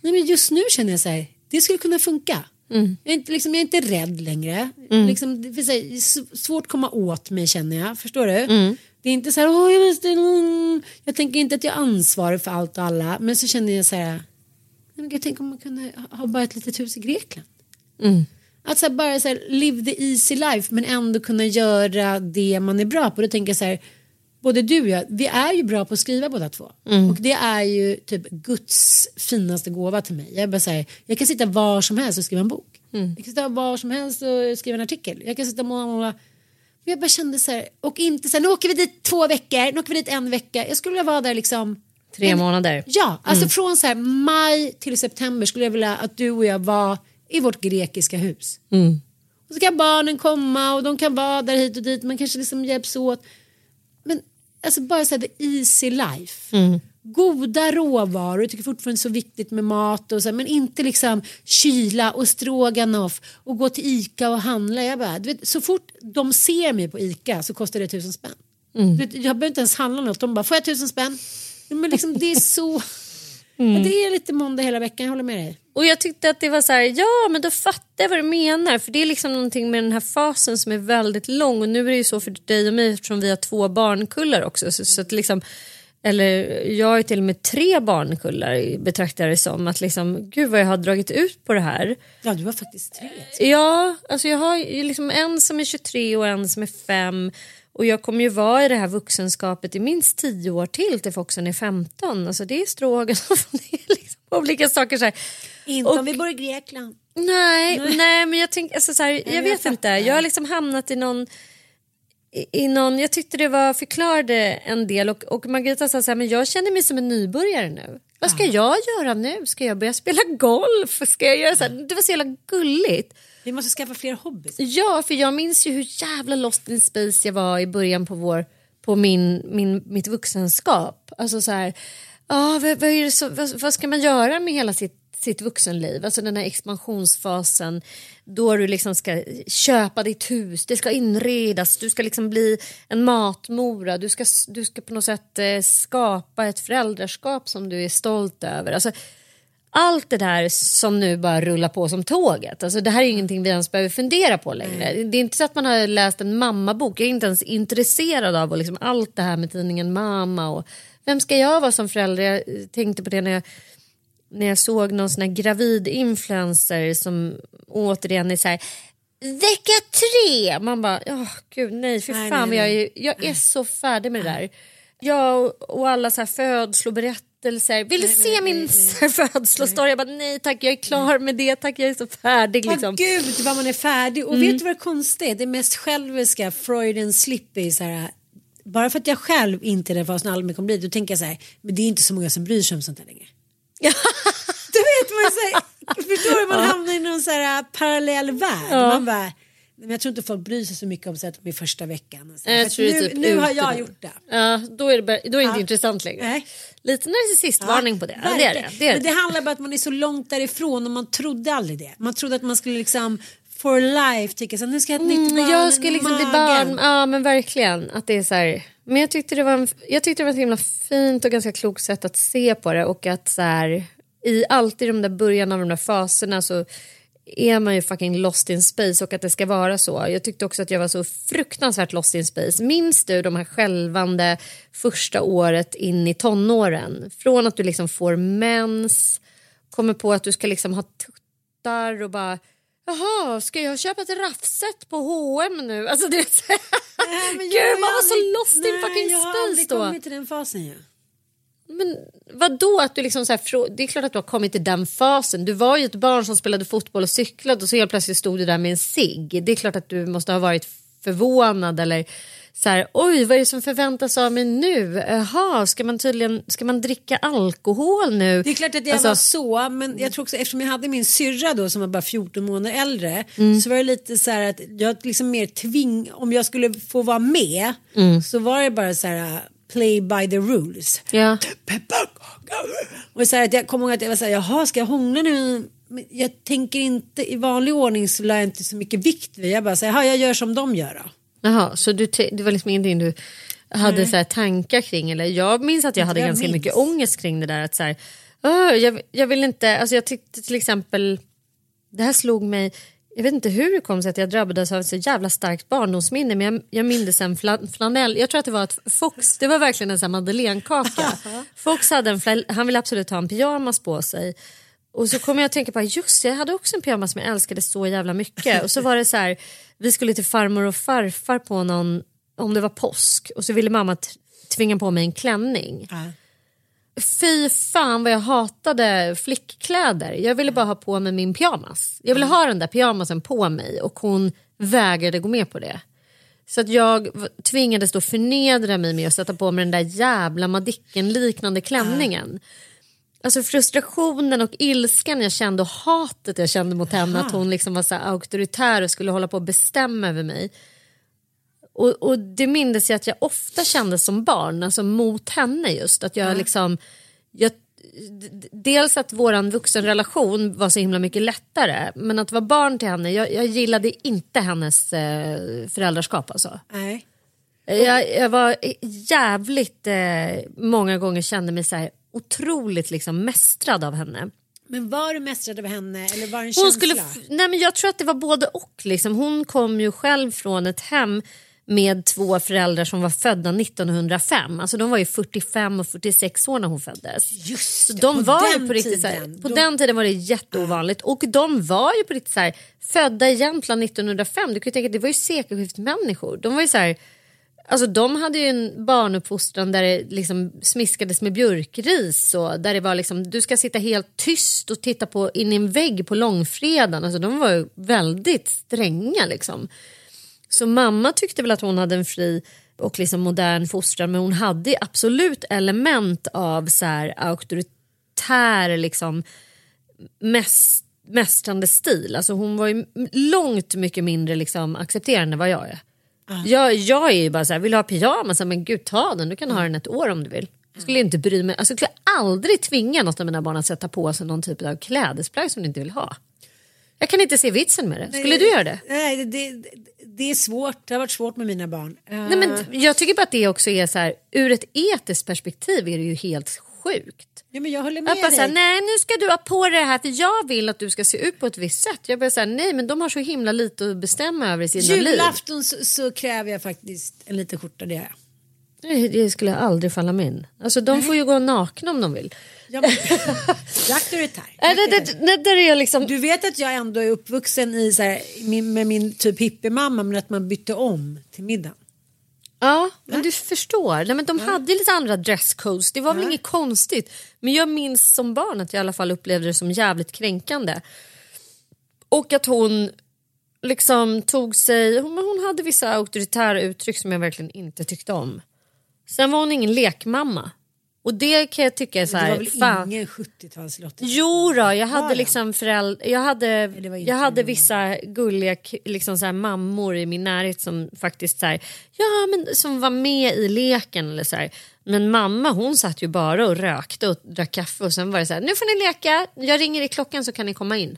nej men just nu känner jag så här, det skulle kunna funka. Mm. Jag, är inte, liksom, jag är inte rädd längre. Mm. Liksom, det s- svårt att komma åt mig känner jag, förstår du? Mm. Det är inte så här, Åh, jag, måste, mm. jag tänker inte att jag är ansvarig för allt och alla. Men så känner jag så här, jag tänker om man kunde ha bara ett litet hus i Grekland. Mm. Att så här, bara så här, live the easy life men ändå kunna göra det man är bra på. Då tänker jag så här, både du och jag, vi är ju bra på att skriva båda två. Mm. Och det är ju typ Guds finaste gåva till mig. Jag, bara så här, jag kan sitta var som helst och skriva en bok. Mm. Jag kan sitta var som helst och skriva en artikel. Jag kan sitta och måla. Men jag bara kände så här, och inte så här, nu åker vi dit två veckor, nu åker vi dit en vecka. Jag skulle vilja vara där liksom Tre en- månader. Ja, alltså Mm. från så här maj till september skulle jag vilja att du och jag var i vårt grekiska hus. Mm. Och så kan barnen komma och de kan vara där hit och dit. Man kanske liksom hjälps åt. Men alltså bara så här the easy life. Mm. Goda råvaror, jag tycker fortfarande så viktigt med mat och så, här, men inte liksom kyla och stroganoff och gå till Ica och handla. Jag bara, vet, så fort de ser mig på Ica så kostar det tusen spänn. Mm. Vet, jag behöver inte ens handla något, de bara, får jag tusen spänn? Men liksom, det är så... Mm. Det är lite måndag hela veckan, jag håller med dig. Och jag tyckte att det var så här, ja men då fattar jag vad du menar. För det är liksom någonting med den här fasen som är väldigt lång. Och nu är det ju så för dig och mig eftersom vi har två barnkullar också. Så, så att liksom, eller jag har till och med tre barnkullar betraktar det som. Att liksom, gud vad jag har dragit ut på det här. Ja, du har faktiskt tre. Ja, alltså jag har liksom en som är 23 och en som är 5. Och jag kommer ju vara i det här vuxenskapet i minst 10 år till till Foxen är 15. Alltså det är stroganoff, (laughs) det är liksom olika saker så här. Inte Och- om vi bor i Grekland. Nej, Nej. nej. men jag tänker, alltså så här, jag jag vet fattar. inte. Jag har liksom hamnat i någon, i, i någon, jag tyckte det var förklarade en del och, och Margareta sa så här, men jag känner mig som en nybörjare nu. Vad ska jag göra nu? Ska jag börja spela golf? Ska jag göra så här? Det var så jävla gulligt. Vi måste skaffa fler hobbys. Ja, för jag minns ju hur jävla lost in space jag var i början på, vår, på min, min, mitt vuxenskap. Alltså så här, ah, vad, vad, är det så, vad, vad ska man göra med hela sitt, sitt vuxenliv? Alltså den här expansionsfasen då du liksom ska köpa ditt hus, det ska inredas, du ska liksom bli en matmora, du ska, du ska på något sätt eh, skapa ett föräldraskap som du är stolt över. Alltså, allt det där som nu bara rullar på som tåget. Alltså det här är ingenting vi ens behöver fundera på längre. Det är inte så att man har läst en mammabok. Jag är inte ens intresserad av och liksom allt det här med tidningen Mamma. Och vem ska jag vara som förälder? Jag tänkte på det när jag, när jag såg någon sån här gravid influencer som återigen är så här Vecka tre! Man bara, åh gud nej, för Nej, fan nej, vad jag, nej. är, jag är så färdig med det där. Jag och- alla så här födsloberättelser. Vill du se min (laughs) födslostory? Jag bara nej tack, jag är klar med det. Tack, jag är så färdig. Liksom. Åh gud vad man är färdig. Och Mm. vet du vad det konstiga är? Det mest själviska, Freudian slip är så här. Bara för att jag själv inte är den fasen aldrig kommer bli då tänker jag så här, men det är inte så många som bryr sig om sånt här längre. (laughs) du vet, man så här, förstår du? Man Ja. hamnar i någon så här parallell värld. Ja. Man bara, men jag tror inte folk bryr sig så mycket om så att de är första veckan. Så. Jag att tror det nu, typ nu har jag gjort det. Ja, då är det, bara, då är det inte Ja. intressant längre. Nej. Lite narcissistvarning på det. Ja, det är det. Det, är Men det handlar bara om att man är så långt därifrån och man trodde aldrig det. Man trodde att man skulle liksom for life tycka så nu ska jag ha ett nytt Mm, barn jag ska liksom bli barn. Ja men verkligen. Att det är så här. Men jag tyckte det var, en, jag tyckte det var ett himla fint och ganska klokt sätt att se på det. Och att så här, i alltid de där början av de där faserna så är man ju fucking lost in space och att det ska vara så. Jag tyckte också att jag var så fruktansvärt lost in space. Minns du de här skälvande första året in i tonåren? Från att du liksom får mens, kommer på att du ska liksom ha tuttar och bara Jaha, ska jag köpa ett raffset på H&M nu? Alltså det är så Nej, Gud, man var så aldrig- lost in fucking Jag har space aldrig då. kommit till den fasen ju. Men vad då att du liksom så här, det är klart att du har kommit till den fasen. Du var ju ett barn som spelade fotboll och cyklade och så helt plötsligt stod du där med en cigg. Det är klart att du måste ha varit förvånad eller så här, oj vad är det som förväntas av mig nu? Jaha, ska man tydligen, ska man dricka alkohol nu? Det är klart att jag Alltså- var så, men jag tror också eftersom jag hade min syrra då som var bara 14 månader äldre Mm. så var det lite så här att jag liksom mer tving, om jag skulle få vara med Mm. så var det bara så här play by the rules. Ja. Och så här jag kommer ihåg att jag var så här, jaha ska jag hångla nu? Jag tänker inte, i vanlig ordning så la jag inte så mycket vikt vid. Jag bara säger, jag gör som de gör då. Jaha, så du, det var liksom ingenting du hade så här tankar kring? Eller jag minns att jag hade jag ganska minns. mycket ångest kring det där. Att så här, "Åh, jag, jag vill inte, alltså jag tyckte till exempel, det här slog mig, jag vet inte hur det kom sig att jag drabbades av ett så jävla starkt barndomsminne men jag, jag mindes en fla, flanell, jag tror att det var ett Fox, det var verkligen en sån madeleinekaka. (laughs) Fox hade en, fla- han ville absolut ha en pyjamas på sig. Och så kom jag att tänka på, just det, jag hade också en pyjamas som jag älskade så jävla mycket. Och så var det så här, vi skulle till farmor och farfar på någon, om det var påsk. Och så ville mamma tvinga på mig en klänning. Fy fan vad jag hatade flickkläder. Jag ville bara ha på mig min pyjamas. Jag ville ha den där pyjamasen på mig och hon vägrade gå med på det. Så att jag tvingades då förnedra mig med att sätta på mig den där jävla Madicken-liknande klänningen. Alltså frustrationen och ilskan jag kände och hatet jag kände mot henne. Att hon liksom var så auktoritär och skulle hålla på att bestämma över mig. Och, och det mindes jag att jag ofta kände som barn, alltså mot henne just. Att jag liksom, jag, dels att våran vuxenrelation var så himla mycket lättare. Men att vara barn till henne, jag, jag gillade inte hennes eh, föräldraskap alltså. Nej. Jag, jag var jävligt eh, många gånger kände mig så här otroligt liksom mästrad av henne. Men var du mästrad av henne eller var det en Hon känsla? skulle, nej men jag tror att det var både och. Liksom. Hon kom ju själv från ett hem med två föräldrar som var födda 1905. Alltså de var ju 45 och 46 år när hon föddes. Just Så de på var ju den på riktigt så här, tiden. på Då- den tiden var det jätteovanligt och de var ju på riktigt så här, födda i Jämtland 1905. Du kan ju tänka det var ju sekelskiftmänniskor. De var ju så här, alltså de hade ju en barnuppfostran där det liksom smiskades med björkris och där det var liksom du ska sitta helt tyst och titta på in i en vägg på långfredagen. Alltså de var ju väldigt stränga liksom. Så mamma tyckte väl att hon hade en fri och liksom modern fostran men hon hade absolut element av så här auktoritär liksom mäst, mästrande stil. Alltså hon var ju långt mycket mindre liksom accepterande än vad jag är. Jag, jag är ju bara så här, vill du ha pyjamas? Men gud ta den, du kan ha den ett år om du vill. Jag skulle inte bry mig, alltså, jag skulle aldrig tvinga något av mina barn att sätta på sig någon typ av klädesplagg som de inte vill ha. Jag kan inte se vitsen med det. Skulle du göra det? Nej, det, det, det är svårt. Det har varit svårt med mina barn. Eh, Nej, men jag tycker bara att det också är så här, ur ett etiskt perspektiv är det ju helt sjukt. ja, men jag håller med Att bara dig. säga, nej nu ska du ha på dig det här för jag vill att du ska se ut på ett visst sätt. Jag bara säga, nej men de har så himla lite att bestämma över i sina liv. Julafton så, så kräver jag faktiskt en liten skjorta. Det gör jag. Nej, Det skulle aldrig falla mig in. Alltså de får ju gå nakna om de vill. Ja, men, (laughs) auktoritär. Nej, det, det, det, där är liksom... Du vet att jag ändå är uppvuxen i så här, min, med min typ hippiemamma men att man bytte om till middagen. Ja, men du förstår. Nej, men de hade ju lite andra dresscodes. Det var väl inget konstigt. Men jag minns som barn att jag i alla fall upplevde det som jävligt kränkande. Och att hon liksom tog sig... Hon, hon hade vissa auktoritära uttryck som jag verkligen inte tyckte om. Sen var hon ingen lekmamma. Och det kan jag tycka är så det här... var väl fan, ingen 70-talslotta? Jo då, jag hade det? liksom föräldrar, jag hade, jag hade det. vissa gulliga liksom så här, mammor i min närhet som faktiskt så här, ja men som var med i leken eller så här. Men mamma hon satt ju bara och rökte och drack kaffe och sen var det så här, nu får ni leka, jag ringer i klockan så kan ni komma in.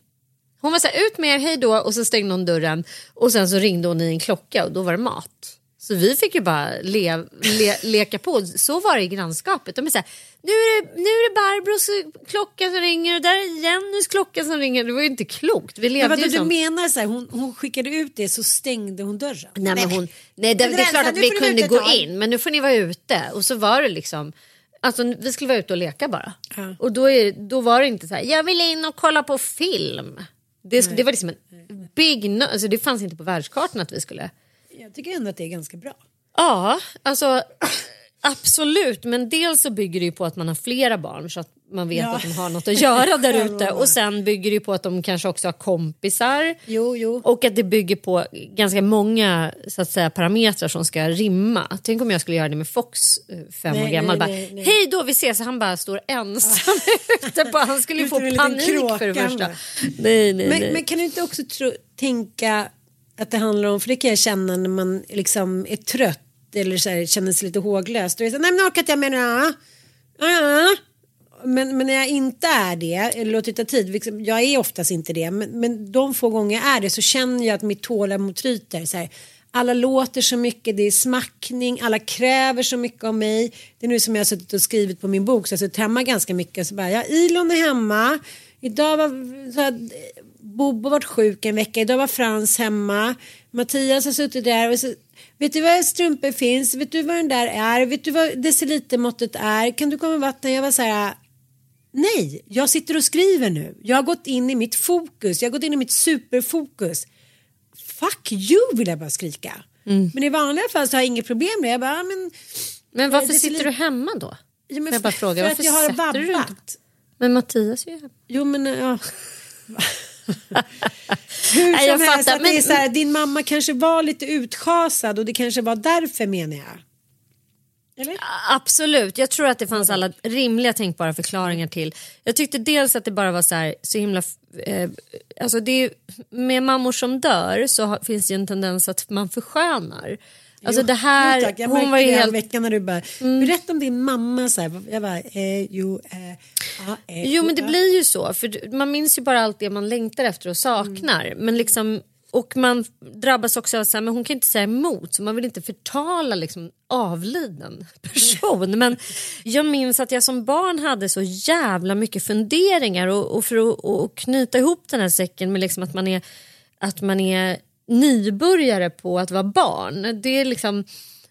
Hon var så här, ut med er, hej då och så stängde hon dörren och sen så ringde hon i en klocka och då var det mat. Så vi fick ju bara le, le, leka på. Så var det i grannskapet. De är så här, nu är det, nu är det Barbros klocka som ringer och där är Jennys klocka som ringer. Det var ju inte klokt. Vi Men levde vadå, ju du som... menar så här, hon, hon skickade ut det så stängde hon dörren? Nej, men hon, nej, det, det är Rensa, klart att vi kunde gå in men nu får ni vara ute. Och så var det liksom, alltså vi skulle vara ute och leka bara. Och då, är, då var det inte så här, jag vill in och kolla på film. Det, det var liksom en big no, alltså det fanns inte på världskartan att vi skulle. Jag tycker ändå att det är ganska bra. Ja, alltså Absolut, men dels så bygger det ju på att man har flera barn så att man vet Ja. att de har något att göra där (laughs) ute. Och sen bygger det ju på att de kanske också har kompisar. Jo, jo. Och att det bygger på ganska många så att säga, parametrar som ska rimma. Tänk om jag skulle göra det med Fox, eh, fem Nej, år gammal. nej, nej, nej. Hej då, vi ses. Han bara står ensam (laughs) ute på... Han skulle ju få panik för det första. Nej, nej, Men, nej. men kan du inte också tro, tänka att det handlar om, för det kan jag känna när man liksom är trött eller så här, känner sig lite håglös. Då är det så, nej men orkar inte jag med Men, men när jag inte är det, eller låter det ta tid, liksom, jag är oftast inte det, men, men de få gånger jag är det så känner jag att mitt tålamod tryter. Så här, alla låter så mycket, det är smackning, alla kräver så mycket av mig. Det är nu som jag har suttit och skrivit på min bok, så jag har suttit hemma ganska mycket. Så bara, ja, Ilon är hemma, idag var så här, Bobo varit sjuk en vecka, idag var Frans hemma, Mattias har suttit där och så, Vet du var strumpor finns? Vet du vad den där är? Vet du vad decilitermåttet är? Kan du komma med vatten? Jag var så här, nej, jag sitter och skriver nu. Jag har gått in i mitt fokus, jag har gått in i mitt superfokus. Fuck you vill jag bara skrika. Men i vanliga fall så har jag inget problem med. Jag bara, men, Men varför det är sitter du hemma då? Ja, men jag bara för- fråga, för varför att jag har vabbat. Men Mattias är ju hemma. Jo men ja. (laughs) (laughs) Hur Nej, jag som helst, fattar, att det är men- så här, din mamma kanske var lite utschasad och det kanske var därför menar jag. Eller? Absolut, jag tror att det fanns alla rimliga tänkbara förklaringar till. Jag tyckte dels att det bara var så, här, så himla... Eh, alltså det med mammor som dör så har, finns det ju en tendens att man förskönar. Alltså Jo, det här, jo, tack. Jag hon var ju helt... Mm. en vecka när du bara, berätta om din mamma så här. Jag bara, eh, jo, eh, ja, eh, Jo men det blir ju så för man minns ju bara allt det man längtar efter och saknar. Mm. Men liksom, och man drabbas också av men hon kan inte säga emot så man vill inte förtala liksom avliden (laughs) person. men jag minns att jag som barn hade så jävla mycket funderingar och, och för att och knyta ihop den här säcken med liksom att man är, att man är nybörjare på att vara barn. Det är liksom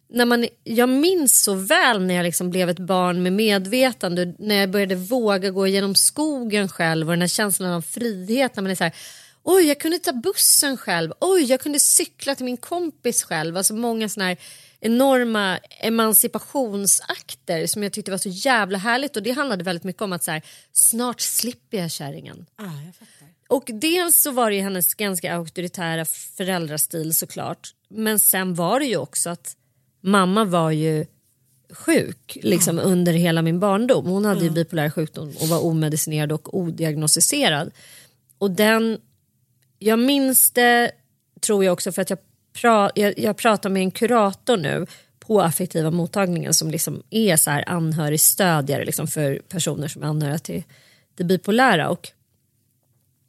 när man, jag minns så väl när jag liksom blev ett barn med medvetande, när jag började våga gå genom skogen själv och den här känslan av frihet när man är så här, oj jag kunde ta bussen själv, oj jag kunde cykla till min kompis själv, alltså många sådana här enorma emancipationsakter som jag tyckte var så jävla härligt och det handlade väldigt mycket om att så här, snart slipper jag kärringen. Ah, jag fattar. Och dels så var det ju hennes ganska auktoritära föräldrastil såklart. Men sen var det ju också att mamma var ju sjuk liksom, under hela min barndom. Hon hade ju bipolär sjukdom och var omedicinerad och odiagnostiserad. Och den, jag minns det tror jag också för att jag, pra, jag, jag pratar med en kurator nu på affektiva mottagningen som liksom är så här anhörigstödjare liksom för personer som är anhöriga till det bipolära. Och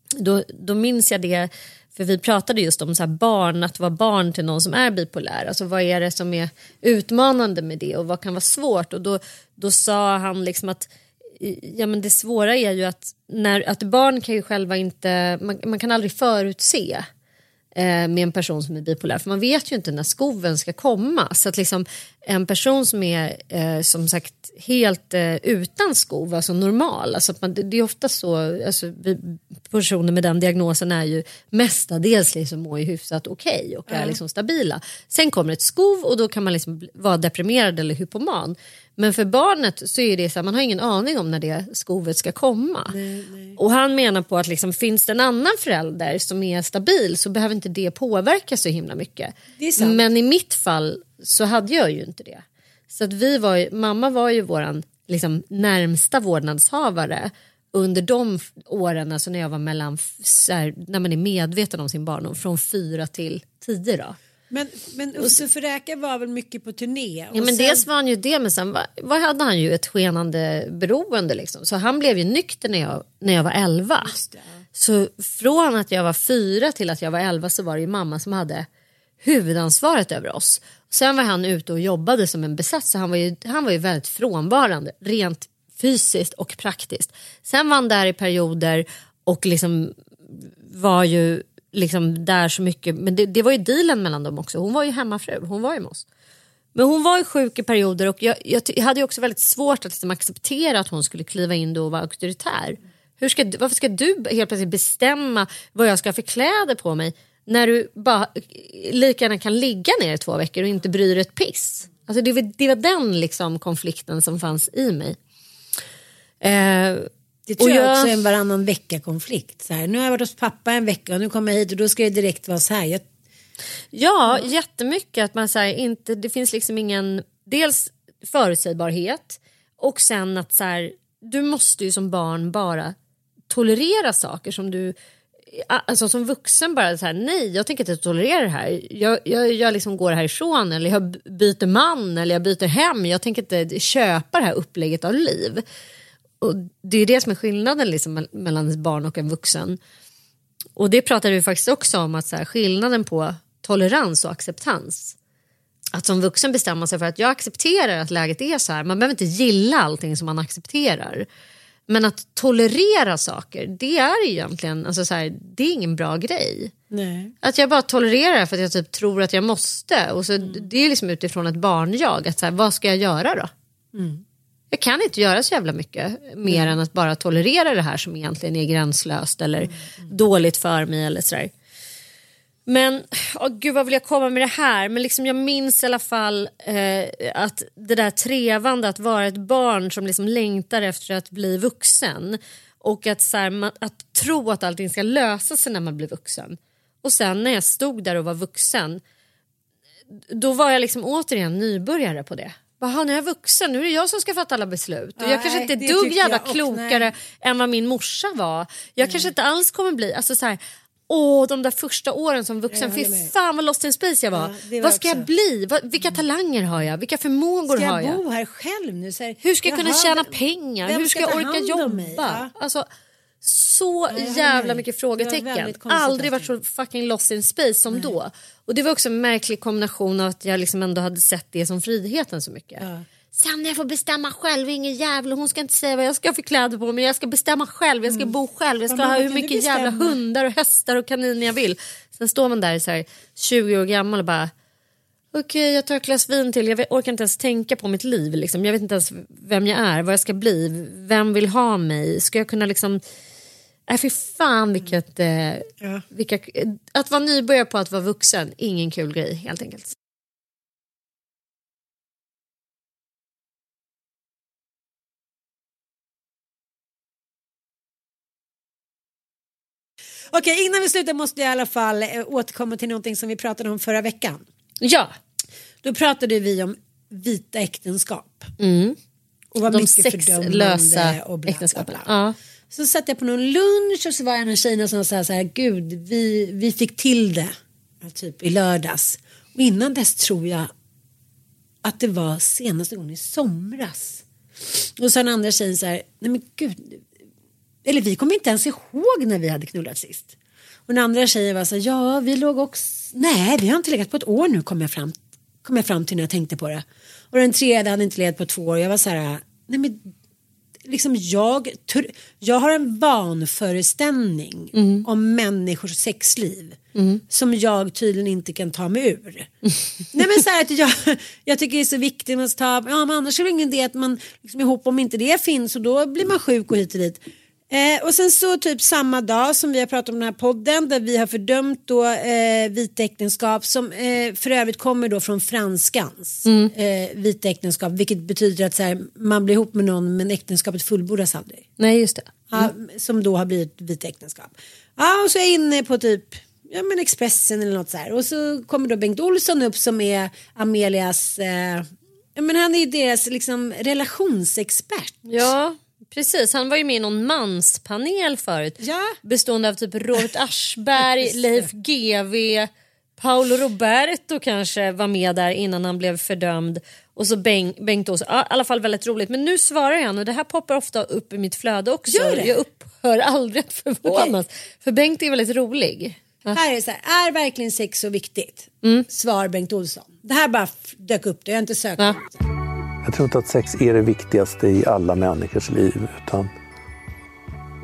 då, då minns jag det, för vi pratade just om så här barn, att vara barn till någon som är bipolär. Alltså vad är det som är utmanande med det och vad kan vara svårt? Och då, då sa han liksom att ja, men det svåra är ju att, när, att barn kan ju själva inte, man, man kan aldrig förutse med en person som är bipolär. För man vet ju inte när skoven ska komma. Så att liksom en person som är eh, som sagt helt eh, utan skov, alltså normal. Alltså man, det, är ofta så, alltså, personer med den diagnosen är ju mestadels liksom mår ju hyfsat okej och är liksom stabila. Sen kommer ett skov och då kan man liksom vara deprimerad eller hypoman. Men för barnet så är det så här, man har ingen aning om när det skovet ska komma. Och han menar på att liksom, finns det en annan förälder som är stabil så behöver inte det påverka så himla mycket. Men i mitt fall så hade jag ju inte det. Så att vi var ju, mamma var ju våran liksom, närmsta vårdnadshavare under de åren alltså när jag var mellan, här, när man är medveten om sin barndom, från fyra till tio då. Men, men Uffe Fräka var väl mycket på turné? och Ja, men sen- Dels var han ju det men sen var, var hade han ju ett skenande beroende. Liksom. Så han blev ju nykter när jag, när jag var elva. Så från att jag var fyra till att jag var elva så var det ju mamma som hade huvudansvaret över oss. Sen var han ute och jobbade som en besatt så han var ju, han var ju väldigt frånvarande rent fysiskt och praktiskt. Sen var han där i perioder och liksom var ju liksom där så mycket. Men det, det var ju dealen mellan dem också. Hon var ju hemmafru, hon var ju med oss. Men hon var ju sjuk i perioder och jag, jag, jag hade ju också väldigt svårt att liksom acceptera att hon skulle kliva in då och vara auktoritär. Hur ska, varför ska du helt plötsligt bestämma vad jag ska ha för kläder på mig när du bara lika gärna kan ligga ner i två veckor och inte bryr dig ett piss? Alltså det, var, det var den liksom konflikten som fanns i mig. Eh, det tror jag, jag också är en varannan vecka-konflikt. Så här, nu har jag varit hos pappa en vecka och nu kommer jag hit och då ska det direkt vara så här. Jag... Ja, mm. jättemycket. Att man, så här, inte, det finns liksom ingen... Dels förutsägbarhet och sen att så här, du måste ju som barn bara tolerera saker som du alltså som vuxen bara så här, nej jag tänker inte tolerera det här. Jag, jag, jag liksom går härifrån eller jag byter man eller jag byter hem. Jag tänker inte köpa det här upplägget av liv. Och det är det som är skillnaden liksom mellan ett barn och en vuxen. Och det pratade vi faktiskt också om, att så här, skillnaden på tolerans och acceptans. Att som vuxen bestämma sig för att jag accepterar att läget är så här. Man behöver inte gilla allting som man accepterar. Men att tolerera saker, det är egentligen alltså så här, det är ingen bra grej. Nej. Att jag bara tolererar för att jag typ tror att jag måste. Och så, mm. Det är liksom utifrån ett barnjag. Att så här, vad ska jag göra då? Mm. Jag kan inte göra så jävla mycket mer än att bara tolerera det här som egentligen är gränslöst eller mm. dåligt för mig eller sådär. Men oh, gud vad vill jag komma med det här? Men liksom jag minns i alla fall eh, att det där trevande att vara ett barn som liksom längtar efter att bli vuxen. Och att, så här, att tro att allting ska lösa sig när man blir vuxen. Och sen när jag stod där och var vuxen då var jag liksom återigen nybörjare på det. Jaha, nu är jag vuxen, nu är det jag som ska fatta alla beslut. Och jag kanske inte är dugg jävla klokare än vad min morsa var. Jag mm. kanske inte alls kommer bli... Alltså så här, Åh, de där första åren som vuxen, fy fan vad lost in space jag var. Ja, var vad ska också. jag bli? Vad, vilka talanger har jag? Vilka förmågor har jag? Ska jag bo här själv nu? Här, Hur ska jag kunna tjäna pengar? Hur ska jag orka jobba? Ja. Alltså, så jävla mycket frågetecken. Aldrig varit så fucking lost in space som Nej. då. Och det var också en märklig kombination av att jag liksom ändå hade sett det som friheten så mycket. Ja. Sen när jag får bestämma själv, ingen jävla hon ska inte säga vad jag ska för kläder på mig. Jag ska bestämma själv, jag ska mm. bo själv, jag ska ha hur mycket jävla hundar och hästar och kaniner jag vill. Sen står man där så här, 20 år gammal och bara okej okay, jag tar ett glas vin till, jag orkar inte ens tänka på mitt liv. Liksom. Jag vet inte ens vem jag är, vad jag ska bli, vem vill ha mig? Ska jag kunna liksom Nej fy fan vilket... Eh, ja. vilka, att vara nybörjare på att vara vuxen, ingen kul grej helt enkelt. Okej, innan vi slutar måste jag i alla fall eh, återkomma till någonting som vi pratade om förra veckan. Ja. Då pratade vi om vita äktenskap. Mm. Och var De sexlösa och bla, äktenskapen. Bla, bla. Ja. Så satt jag på någon lunch och så var en av tjejerna som sa så här, gud, vi, vi fick till det typ i lördags. Och innan dess tror jag att det var senaste gången i somras. Och så den andra tjejen så här, nej men gud, eller vi kommer inte ens ihåg när vi hade knullat sist. Och den andra tjejen var så här, ja vi låg också, nej vi har inte legat på ett år nu kom jag fram, kom jag fram till när jag tänkte på det. Och den tredje hade inte legat på två år, jag var så här, nej men liksom jag, jag har en vanföreställning mm. om människors sexliv mm. som jag tydligen inte kan ta mig ur. Nej men så här att jag, jag tycker det är så viktigt att ta, ja men annars är det ingen idé att man liksom ihop om inte det finns och då blir man sjuk och hit och dit. Eh, och sen så typ samma dag som vi har pratat om den här podden där vi har fördömt då eh, vita äktenskap som eh, för övrigt kommer då från franskans mm. eh, vita äktenskap vilket betyder att så här, man blir ihop med någon men äktenskapet fullbordas aldrig. Nej just det. Mm. Ja, som då har blivit vita äktenskap. Ja och så är jag inne på typ ja, men Expressen eller något så här och så kommer då Bengt Olsson upp som är Amelias eh, men han är ju deras liksom relationsexpert. Ja Precis, han var ju med i någon manspanel förut. Ja. Bestående av typ Robert (laughs) Aschberg, Leif GW, Paolo Roberto kanske var med där innan han blev fördömd. Och så Bengt, Bengt Ås. Ja, I alla fall väldigt roligt. Men nu svarar han och det här poppar ofta upp i mitt flöde också. Gör det? Jag upphör aldrig att förvånas. Okay. För Bengt är väldigt rolig. Ja. Här är det så här, är verkligen sex så viktigt? Mm. Svar Bengt Olsson. Det här bara dök upp, det jag har inte sökt. Ja. Jag tror inte att sex är det viktigaste i alla människors liv. Utan...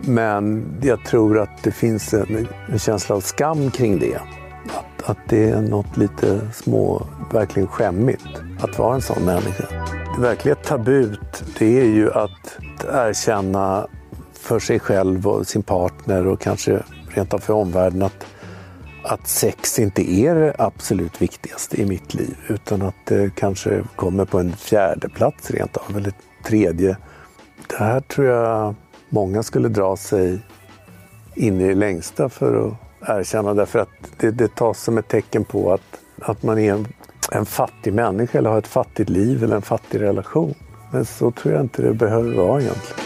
Men jag tror att det finns en, en känsla av skam kring det. Att, att det är något lite små, verkligen skämmigt att vara en sån människa. Det verkliga tabut, det är ju att erkänna för sig själv och sin partner och kanske rent av för omvärlden att, att sex inte är det absolut viktigaste i mitt liv utan att det kanske kommer på en fjärde plats rent av, eller tredje. Det här tror jag många skulle dra sig in i det längsta för att erkänna därför att det, det tas som ett tecken på att, att man är en, en fattig människa eller har ett fattigt liv eller en fattig relation. Men så tror jag inte det behöver vara egentligen.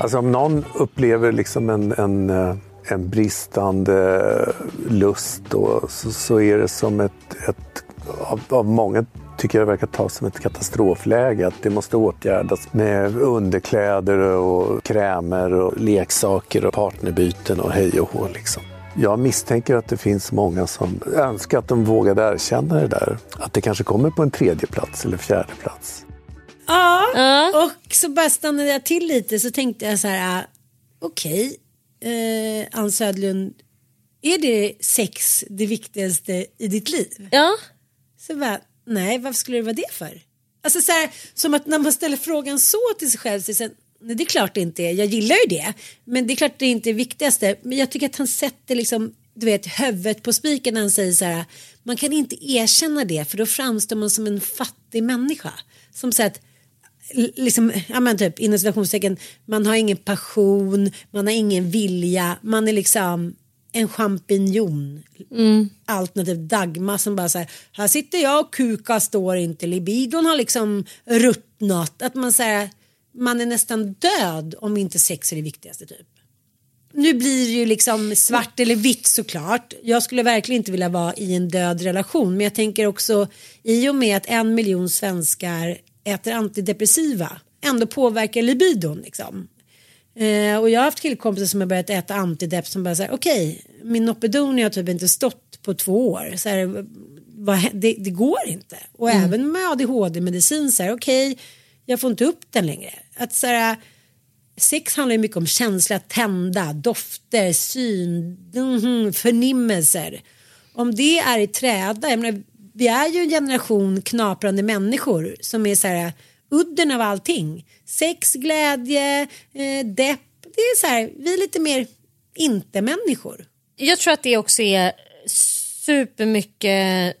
Alltså om någon upplever liksom en, en, eh, en bristande lust då, så, så är det som ett, ett av, av många tycker jag verkar tas som ett katastrofläge. Att det måste åtgärdas med underkläder och krämer och leksaker och partnerbyten och hej och hå. Liksom. Jag misstänker att det finns många som önskar att de vågade erkänna det där. Att det kanske kommer på en tredje plats eller fjärde plats. Ja, och så bara stannade jag till lite så tänkte jag så här, okej, okay, eh, Ann Södlund, är det sex det viktigaste i ditt liv? Ja. Så bara, nej, varför skulle det vara det för? Alltså så här, som att när man ställer frågan så till sig själv, så sen, nej, det är klart det inte är, jag gillar ju det, men det är klart det inte är det viktigaste. Men jag tycker att han sätter liksom, du vet, huvudet på spiken när han säger så här, man kan inte erkänna det för då framstår man som en fattig människa. Som så att liksom, ja men typ inom citationstecken, man har ingen passion, man har ingen vilja, man är liksom en champinjon. Mm. Alternativt Dagmar som bara säger här sitter jag och kuka står inte, libidon har liksom ruttnat. Att man säger, man är nästan död om inte sex är det viktigaste typ. Nu blir det ju liksom svart eller vitt såklart. Jag skulle verkligen inte vilja vara i en död relation men jag tänker också i och med att en miljon svenskar äter antidepressiva ändå påverkar libidon. Liksom. Eh, och jag har haft killkompisar som har börjat äta antidepp som bara säger okej, okay, min Nopedoni har typ inte stått på två år. Så här, vad, det, det, går inte. Och mm. även med ADHD-medicin så här okej, okay, jag får inte upp den längre. Att så här, sex handlar ju mycket om känsla, tända, dofter, syn, mm, förnimmelser. Om det är i träda, jag menar, vi är ju en generation knaprande människor som är så här eh, udden av allting. Sex, glädje, eh, depp. Det är så här, vi är lite mer inte-människor. Jag tror att det också är supermycket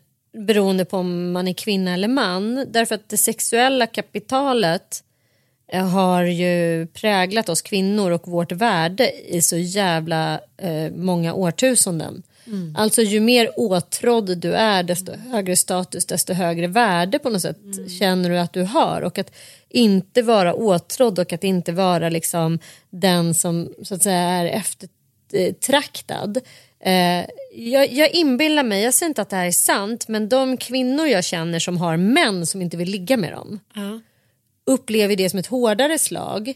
beroende på om man är kvinna eller man. Därför att det sexuella kapitalet eh, har ju präglat oss kvinnor och vårt värde i så jävla eh, många årtusenden. Mm. Alltså ju mer åtrådd du är desto högre status, desto högre värde på något sätt mm. känner du att du har. Och att inte vara åtrådd och att inte vara liksom den som så att säga är eftertraktad. Eh, jag, jag inbillar mig, jag säger inte att det här är sant, men de kvinnor jag känner som har män som inte vill ligga med dem uh. upplever det som ett hårdare slag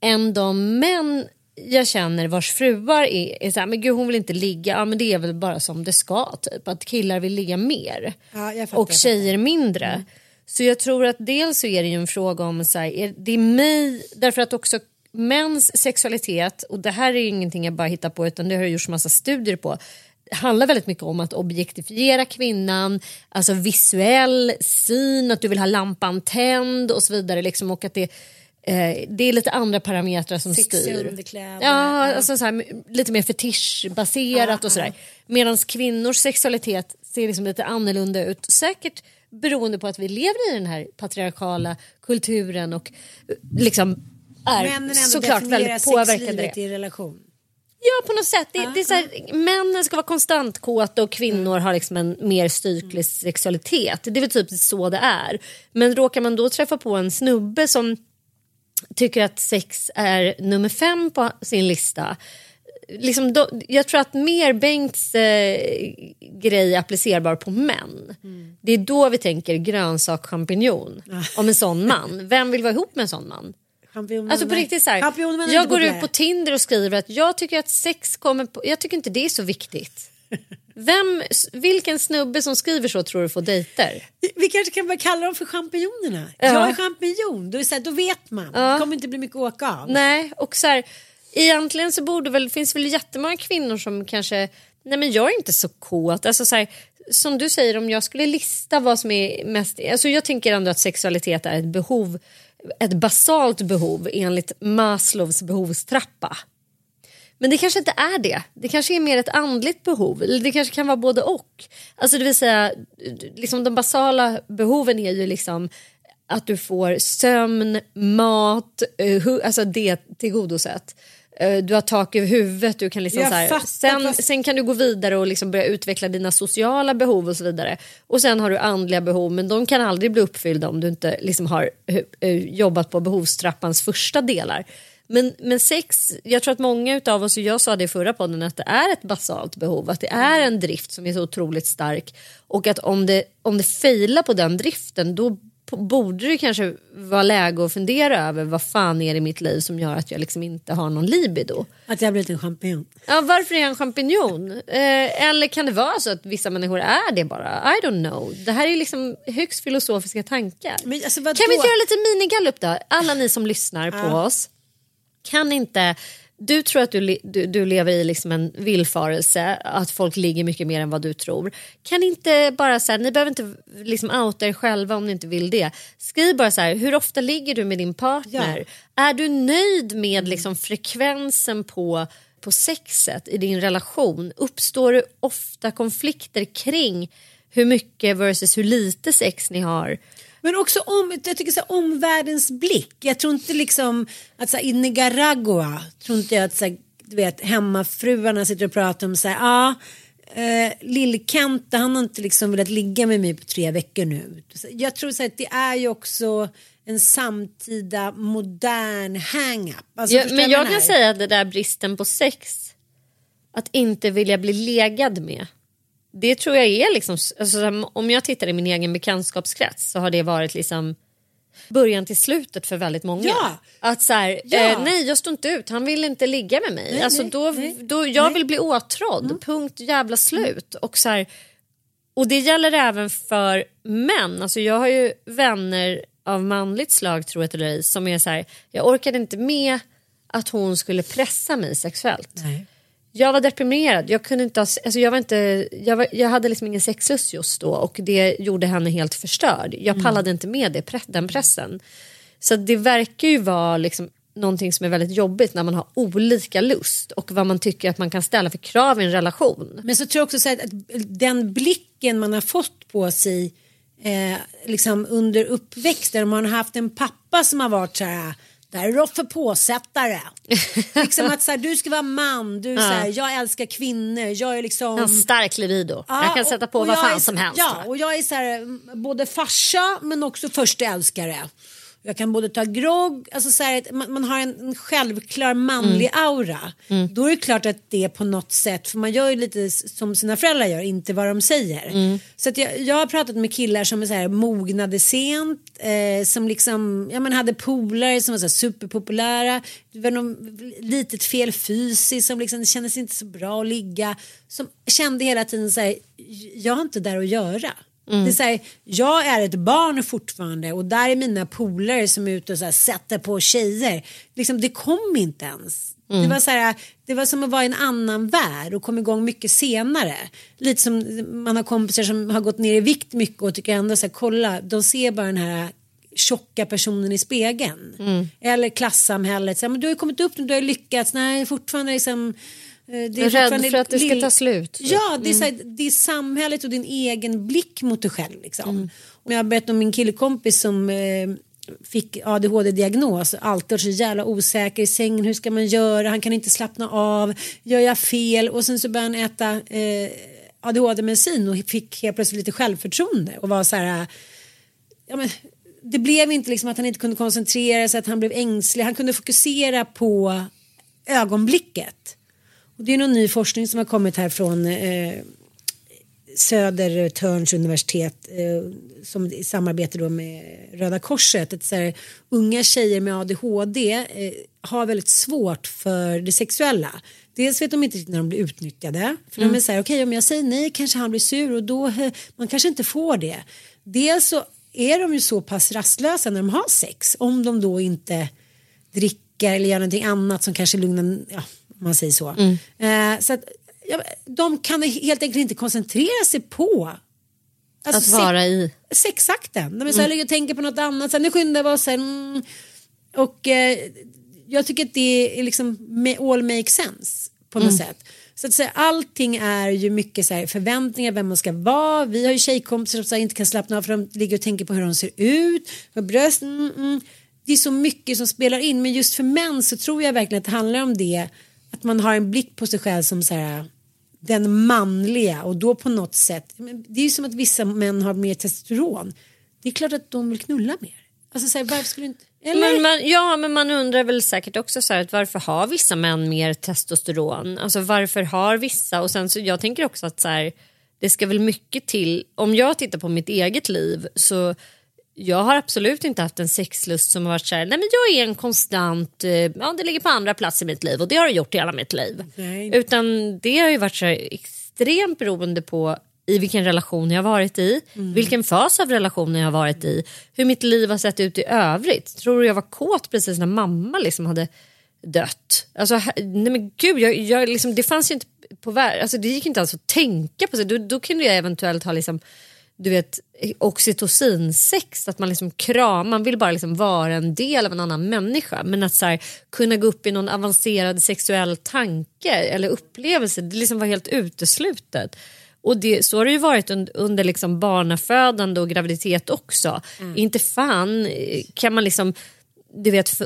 än de män jag känner vars fruar är, är så här, men gud hon vill inte ligga, ja men det är väl bara som det ska typ. Att killar vill ligga mer ja, fattar, och tjejer mindre. Mm. Så jag tror att dels så är det ju en fråga om så här, är det är mig, därför att också mäns sexualitet, och det här är ju ingenting jag bara hittar på utan det har gjorts massa studier på, handlar väldigt mycket om att objektifiera kvinnan, alltså visuell syn, att du vill ha lampan tänd och så vidare. Liksom, och att det Eh, det är lite andra parametrar som styr. underkläder. Ja, alltså så här, lite mer fetischbaserat och sådär. Medan kvinnors sexualitet ser liksom lite annorlunda ut. Säkert beroende på att vi lever i den här patriarkala kulturen och eh, liksom är såklart väldigt påverkade. i relation. Ja på något sätt. Det, det är så här, männen ska vara konstant kåta och kvinnor har liksom en mer styrklig sexualitet. Det är väl typ så det är. Men råkar man då träffa på en snubbe som tycker att sex är nummer fem på sin lista. Liksom då, jag tror att mer Bengts eh, grej är applicerbar på män. Mm. Det är då vi tänker grönsak champinjon (laughs) om en sån man. Vem vill vara ihop med en sån man? Alltså på riktigt så här, jag går ut på Tinder och skriver att jag tycker att sex kommer på, jag tycker inte det är så viktigt. (laughs) Vem, vilken snubbe som skriver så tror du får dejter? Vi kanske kan börja kalla dem för champinjonerna. Ja. Jag är champinjon, då, är så här, då vet man. Ja. Det kommer inte bli mycket att åka av. Nej, och så här, egentligen så borde väl, finns väl jättemånga kvinnor som kanske, nej men jag är inte så kåt. Alltså så här, som du säger, om jag skulle lista vad som är mest, alltså jag tänker ändå att sexualitet är ett behov, ett basalt behov enligt Maslows behovstrappa. Men det kanske inte är det. Det kanske är mer ett andligt behov. Eller det kanske kan vara både och. Alltså det vill säga, liksom de basala behoven är ju liksom att du får sömn, mat, uh, alltså det tillgodosett. Uh, du har tak över huvudet, du kan liksom så här, fattar, sen, fast... sen kan du gå vidare och liksom börja utveckla dina sociala behov och så vidare. Och sen har du andliga behov men de kan aldrig bli uppfyllda om du inte liksom har uh, jobbat på behovstrappans första delar. Men, men sex, jag tror att många av oss, och jag sa det i förra podden, att det är ett basalt behov. Att det är en drift som är så otroligt stark. Och att om det, om det failar på den driften då borde det kanske vara läge att fundera över vad fan är det i mitt liv som gör att jag liksom inte har någon libido. Att jag blivit en champinjon. Ja, varför är jag en champinjon? Eh, eller kan det vara så att vissa människor är det bara? I don't know. Det här är liksom högst filosofiska tankar. Men, alltså, kan vi inte göra lite minigallup då? Alla ni som lyssnar på oss kan inte du tror att du, du, du, lever i liksom en villfarelse, att folk ligger mycket mer än vad du tror. Kan inte bara så här, ni behöver inte liksom outa er själva om ni inte vill det. Skriv bara så här, hur ofta ligger du med din partner? Ja. Är du nöjd med liksom frekvensen på, på sexet i din relation? Uppstår det ofta konflikter kring hur mycket versus hur lite sex ni har? Men också om, jag tycker så här, omvärldens blick. Jag tror inte liksom att så här, i Nicaragua tror inte jag att så här, du vet hemmafruarna sitter och pratar om så här, ja eh, Lill-Kenta han har inte liksom velat ligga med mig på tre veckor nu. Jag tror så här, att det är ju också en samtida modern hang-up. Alltså, ja, men jag kan säga att det där bristen på sex, att inte vilja bli legad med det tror jag är liksom, alltså, om jag tittar i min egen bekantskapskrets så har det varit liksom början till slutet för väldigt många. Ja. Att så här, ja. eh, nej jag står inte ut, han vill inte ligga med mig. Nej, alltså, nej, då, nej, då, jag vill bli åtrådd, mm. punkt jävla slut. Och, så här, och det gäller även för män. Alltså, jag har ju vänner av manligt slag tror jag eller ej som är så här, jag orkade inte med att hon skulle pressa mig sexuellt. Nej. Jag var deprimerad. Jag, kunde inte alltså jag, var inte, jag, var, jag hade liksom ingen sexlust just då och det gjorde henne helt förstörd. Jag mm. pallade inte med det, den pressen. Så det verkar ju vara liksom någonting som är väldigt jobbigt när man har olika lust och vad man tycker att man kan ställa för krav i en relation. Men så tror jag också att, att den blicken man har fått på sig eh, liksom under uppväxten, om man har haft en pappa som har varit så här det här är Roffe påsättare. liksom att så här, du ska vara man, du, ja. så här, jag älskar kvinnor, jag är liksom... En stark libido, ja, jag kan sätta på vad fan är, som helst. Ja, och jag är så här, både farsa men också första älskare. Jag kan både ta grogg, alltså så här, man, man, har en, en självklar manlig mm. aura. Mm. Då är det klart att det på något sätt, för man gör ju lite som sina föräldrar gör, inte vad de säger. Mm. Så att jag, jag har pratat med killar som är så här mognade sent, eh, som liksom, ja men hade polare som var så här superpopulära, det var något litet fel fysiskt som liksom det kändes inte så bra att ligga. Som kände hela tiden så här, jag har inte där att göra. Mm. Det är så här, jag är ett barn fortfarande och där är mina polare som är ute och så här, sätter på tjejer. Liksom, det kom inte ens. Mm. Det, var så här, det var som att vara i en annan värld och kom igång mycket senare. Lite som man har kompisar som har gått ner i vikt mycket och tycker ändå så här, kolla, de ser bara den här tjocka personen i spegeln. Mm. Eller klassamhället, så här, men du har ju kommit upp nu, du har lyckats, nej fortfarande liksom det är rädd för att det ska ta slut. Ja, det är, så här, mm. det är samhället och din egen blick mot dig själv. Liksom. Mm. Och jag har berättat om min killkompis som eh, fick ADHD-diagnos. Alltid så jävla osäker i sängen. Hur ska man göra? Han kan inte slappna av. Gör jag fel? Och sen så började han äta eh, ADHD-medicin och fick helt plötsligt lite självförtroende och var så här. Ja, men, det blev inte liksom att han inte kunde koncentrera sig, att han blev ängslig. Han kunde fokusera på ögonblicket. Och det är någon ny forskning som har kommit här från eh, Södertörns universitet eh, som i samarbete då med Röda Korset. Att så här, unga tjejer med ADHD eh, har väldigt svårt för det sexuella. Dels vet de inte när de blir utnyttjade. För mm. de är så här, okej okay, om jag säger nej kanske han blir sur och då eh, man kanske inte får det. Dels så är de ju så pass rastlösa när de har sex om de då inte dricker eller gör någonting annat som kanske lugnar, ja, man säger så. Mm. Eh, så att, ja, de kan helt enkelt inte koncentrera sig på alltså, att vara i sexakten. De är så här, mm. tänker på något annat, sen nu skyndar vi oss. Mm, och eh, jag tycker att det är liksom all make sense på något Mm. sätt. Så att säga, allting är ju mycket så här, förväntningar, vem man ska vara. Vi har ju tjejkompisar som så här, inte kan slappna av för de ligger och tänker på hur de ser ut, bröst. Mm, mm. Det är så mycket som spelar in men just för män så tror jag verkligen att det handlar om det. Att man har en blick på sig själv som så här, den manliga och då på något sätt. Det är ju som att vissa män har mer testosteron. Det är klart att de vill knulla mer. Alltså så här, varför skulle du inte... Eller? Men man, ja, men man undrar väl säkert också så här, att varför har vissa män mer testosteron? Alltså varför har vissa? Och sen så jag tänker också att så här, det ska väl mycket till. Om jag tittar på mitt eget liv så jag har absolut inte haft en sexlust som har varit så här, nej men jag är en konstant, eh, ja det ligger på andra plats i mitt liv och det har det gjort i hela mitt liv. Nej. Utan det har ju varit så här, extremt beroende på i vilken relation jag har varit i, Mm. vilken fas av relationen jag har varit i, hur mitt liv har sett ut i övrigt. Tror du jag var kåt precis när mamma liksom hade dött? Alltså, nej men gud, jag, jag, liksom, det fanns ju inte på alltså, det gick inte alls att tänka på. sig. Då, då kunde jag eventuellt ha liksom, du vet, oxytocinsex, att man liksom kram, man vill bara liksom vara en del av en annan människa. Men att så här, kunna gå upp i någon avancerad sexuell tanke eller upplevelse, det liksom var helt uteslutet. Och det, så har det ju varit under, under liksom barnafödande och graviditet också. Inte fan eh, kan man liksom, du vet,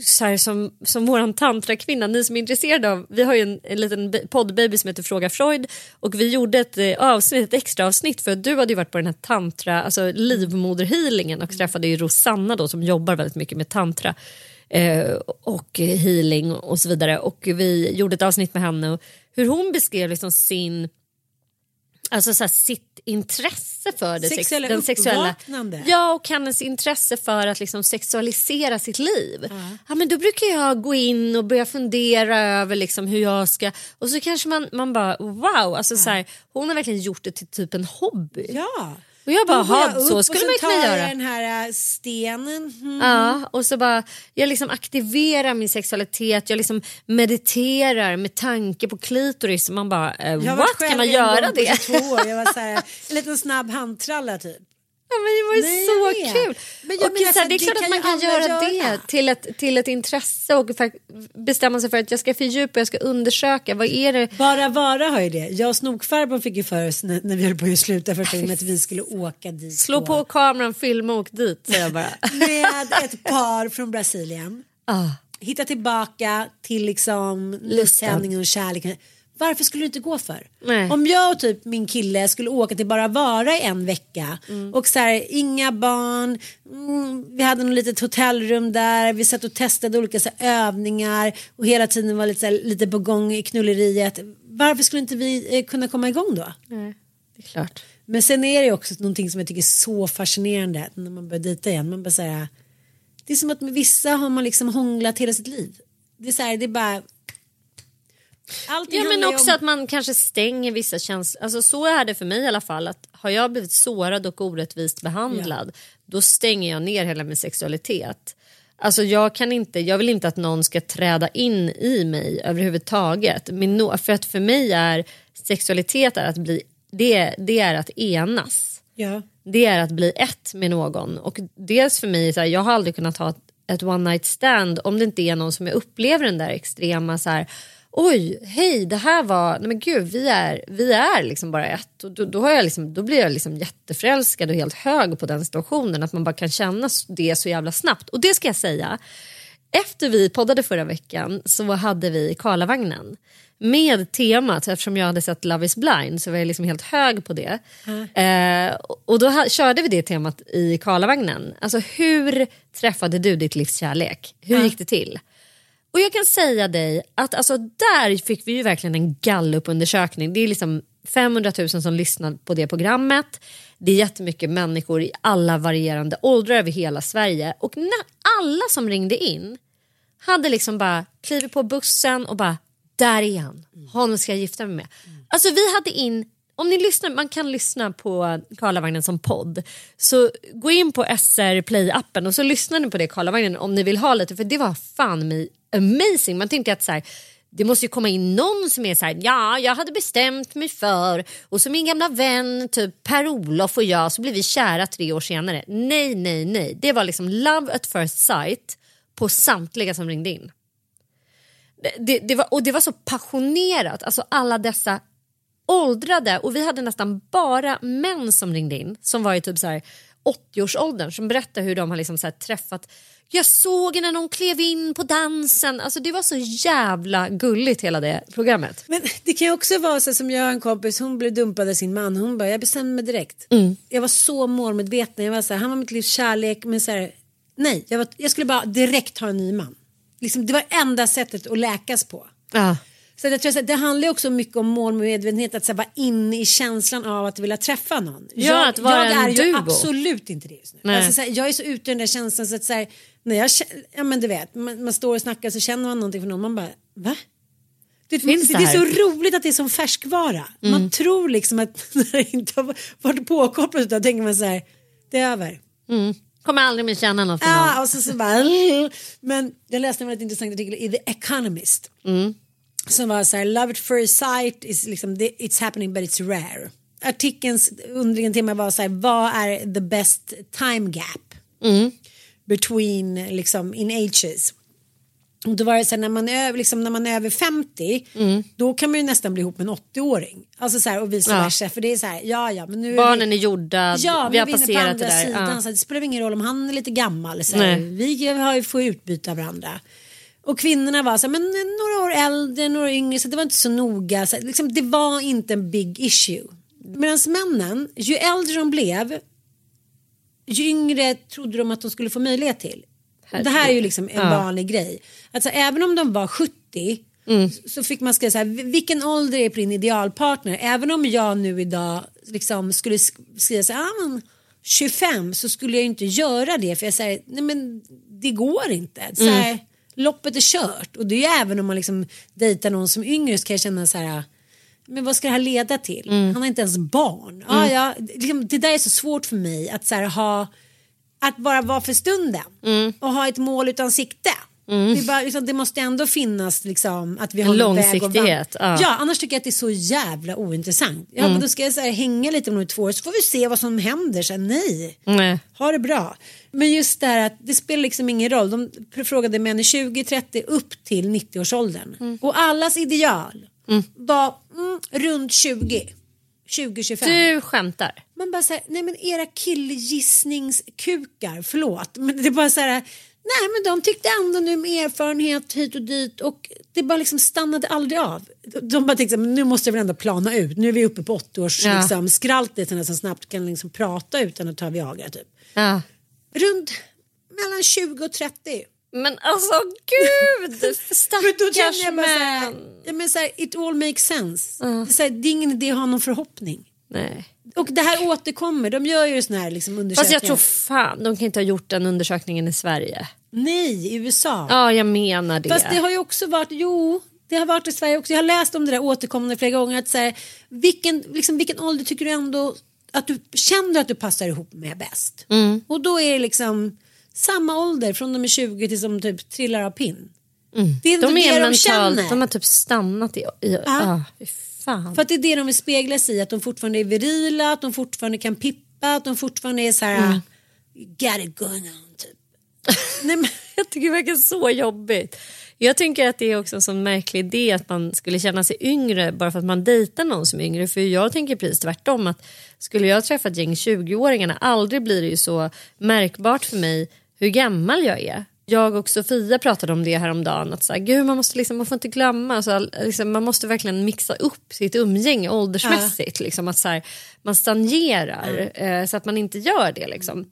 så här, som, som våran tantrakvinna, ni som är intresserade av, vi har ju en, en liten poddbaby som heter Fråga Freud och vi gjorde ett eh, avsnitt, ett extra avsnitt för att du hade ju varit på den här tantra, alltså livmoderhealingen och träffade ju Rosanna då som jobbar väldigt mycket med tantra eh, och healing och så vidare. Och vi gjorde ett avsnitt med henne och hur hon beskrev liksom sin Alltså så här, sitt intresse för det, sex- Sexuella den sexuella... uppvaknande. Ja, och hennes intresse för att liksom sexualisera sitt liv. Ja. men då brukar jag gå in och börja fundera över liksom hur jag ska... Och så kanske man, man bara wow, alltså så här, hon har verkligen gjort det till typ en hobby. Ja. Och jag bara, jag "Ha, upp så och skulle man kunna tar jag göra. den här äh, stenen. Mm. Ja, och så bara, jag liksom aktiverar min sexualitet, jag liksom mediterar med tanke på klitoris. Man bara, eh, what? Kan man göra det? 22 år. Jag var så här, (laughs) en liten snabb handtralla typ. Ja, men det var ju Nej, så kul. Men jag och menar så här, det är klart att man kan göra göra. det till ett, till ett intresse och för, bestämma sig för att jag ska fördjupa, jag ska undersöka. Vad är det? Bara vara har ju det. Jag och snokfarbrorn fick ju för oss när, när vi höll på att sluta första gången att vi skulle åka dit. Slå då. på kameran, filma och åk dit säger jag bara. (laughs) Med ett par från Brasilien. ah. Hitta tillbaka till liksom och kärleken. Varför skulle du inte gå för? Nej. Om jag och typ min kille skulle åka till bara vara i en vecka Mm. och så här, inga barn, mm, vi hade något litet hotellrum där, vi satt och testade olika så här, övningar och hela tiden var lite, så här, lite på gång i knulleriet. Varför skulle inte vi eh, kunna komma igång då? Nej, det är klart. Men sen är det också någonting som jag tycker är så fascinerande när man börjar dejta igen. Man bara säga, det är som att med vissa har man liksom hånglat hela sitt liv. Det är så här, det är bara... Allting Ja men också om- att man kanske stänger vissa känslor. Alltså så är det för mig i alla fall. Att har jag blivit sårad och orättvist behandlad då stänger jag ner hela min sexualitet. Alltså jag kan inte, jag vill inte att någon ska träda in i mig överhuvudtaget. Min, för att för mig är sexualitet är att bli, det, det är att enas. Ja. Det är att bli ett med någon. Och dels för mig, så här, jag har aldrig kunnat ha ett, ett one night stand om det inte är någon som jag upplever den där extrema så här, oj, hej, det här var, nej men gud, vi är, vi är liksom bara ett. Och då, då, har jag liksom, då blir jag liksom jätteförälskad och helt hög på den situationen, att man bara kan känna det så jävla snabbt. Och det ska jag säga, efter vi poddade förra veckan så hade vi Karlavagnen med temat, eftersom jag hade sett Love is blind så var jag liksom helt hög på det. Eh, och då ha, körde vi det temat i Karlavagnen. Alltså hur träffade du ditt livs kärlek? Hur gick det till? Och jag kan säga dig att alltså, där fick vi ju verkligen en gallupundersökning. Det är liksom 500 000 som lyssnar på det programmet. Det är jättemycket människor i alla varierande åldrar över hela Sverige. Och när alla som ringde in hade liksom bara klivit på bussen och bara där är han, honom ska jag gifta mig med. Alltså vi hade in, om ni lyssnar, man kan lyssna på Karlavagnen som podd. Så gå in på SR Play-appen och så lyssnar ni på det Karlavagnen om ni vill ha lite för det var fan mig amazing. Man tänkte att så här, det måste ju komma in någon som är så här, ja jag hade bestämt mig för och så min gamla vän typ Per-Olof och jag så blev vi kära tre år senare. Nej, nej, nej. Det var liksom love at first sight på samtliga som ringde in. Det, det, det, var, och det var så passionerat, alltså alla dessa åldrade och vi hade nästan bara män som ringde in som var ju typ så här 80-årsåldern som berättade hur de har liksom så träffat jag såg när någon klev in på dansen. Alltså det var så jävla gulligt hela det programmet. Men det kan ju också vara så som jag har en kompis, hon blev dumpad av sin man. Hon bara, jag bestämde mig direkt. Mm. Jag var så målmedveten. Jag var så här, han var mitt livs kärlek. Men så här, nej, jag, var, jag skulle bara direkt ha en ny man. Liksom, det var enda sättet att läkas på. Ja. Så jag tror att det handlar också mycket om målmedvetenhet, att så här, vara inne i känslan av att vilja träffa någon. Ja, jag, att vara jag är en ju absolut inte det just nu. Alltså, så här, jag är så ute i den där känslan så att så här, när jag, ja men du vet, man, man står och snackar så känner man någonting för någon, man bara, va? Det, Finns det, det är så roligt att det är som färskvara. Man Mm. tror liksom att (laughs) när det inte har varit påkopplat då tänker man så här, det är över. Mm. Kommer aldrig mer känna något för någon. Ja, och så, så bara, (laughs) men jag läste en väldigt intressant artikel i The Economist. Mm. Som var så här, love at first sight is liksom, it's happening but it's rare. Artikelns undringen tema var så här, vad är the best time gap Mm. between liksom in ages? Och då var det så här, när man är, över- liksom, när man är över 50 då kan man ju nästan bli ihop med en 80-åring. Alltså så här, och vice Mm. Ja. versa. För det är så här, ja ja men nu är Barnen vi... är gjorda, Ja, vi har vi är passerat det där. Sidan, Ja. så det spelar ingen roll om han är lite gammal. Så här, vi har ju får utbyta varandra. Och kvinnorna var så här, men några år äldre, några yngre, så det var inte så noga. Så, liksom, det var inte en big issue. Medan männen, ju äldre de blev, ju yngre trodde de att de skulle få möjlighet till. Och Det här är ju liksom en Ja. vanlig grej. Alltså även om de var 70 Mm. så fick man skriva så här, vilken ålder är på din idealpartner? Även om jag nu idag liksom skulle sk- skriva så här, ah, men 25 så skulle jag inte göra det för jag säger, nej men det går inte. Så här, Mm. Loppet är kört och det är ju även om man liksom dejtar någon som yngre så kan jag känna så här, men vad ska det här leda till? Mm. Han har inte ens barn. Ah, ja, det- liksom, det där är så svårt för mig att så här, ha, att bara vara för stunden och ha ett mål utan sikte. Mm. Det, bara, liksom, det måste ändå finnas liksom, att vi En har att långsiktighet, ja. Ja, annars tycker jag att det är så jävla ointressant. Ja, Mm. men då ska jag så här, hänga lite om två år så får vi se vad som händer. Så här, nej, Nej. ha det bra. Men just det här att det spelar liksom ingen roll. De frågade män i 20-30 upp till 90-årsåldern. Mm. Och allas ideal var mm, runt 20. 20-25. Du skämtar. Man bara säger, nej men era killgissningskukar, förlåt. Men det är bara så här, nej men de tyckte ändå nu med erfarenhet hit och dit och det bara liksom stannade aldrig av. De bara tänkte, men nu måste jag väl ändå plana ut. Nu är vi uppe på 80 års Ja. liksom, skraltet som snabbt kan liksom prata utan att ta Viagra typ. Ja. Runt mellan 20 och 30. Men alltså gud, (laughs) här, män. ja, men så här, it all makes sense. Det, är här, det är ingen idé att ha någon förhoppning. Nej. Och det här återkommer, de gör ju såna här liksom, Fast undersökningar. jag tror fan de kan inte ha gjort den undersökningen i Sverige. Nej, i USA. Ja, jag menar det. Fast det har ju också varit, jo, det har varit i Sverige också. Jag har läst om det där återkommande flera gånger. Att så här, vilken, liksom, vilken ålder tycker du ändå att du känner att du passar ihop med bäst? Mm. Och då är det liksom samma ålder från de är 20 till som typ trillar av pinn. Mm. Det är de det är de mentalt, känner. de har typ stannat i... i ah, fy fan. För att det är det de vill spegla sig i, att de fortfarande är virila, att de fortfarande kan pippa, att de fortfarande är så här, Mm. got it going on typ. (laughs) Nej, men, Jag tycker det verkar så jobbigt. Jag tänker att det är också en sån märklig idé att man skulle känna sig yngre bara för att man dejtar någon som är yngre. För jag tänker precis tvärtom att skulle jag träffa ett gäng 20-åringarna aldrig blir det ju så märkbart för mig hur gammal jag är. Jag och Sofia pratade om det häromdagen. Att så här, Gud, man, måste liksom, man får inte glömma. Så, liksom, man måste verkligen mixa upp sitt umgänge åldersmässigt. Liksom, att så här, man stagnerar eh, så att man inte gör det. Liksom.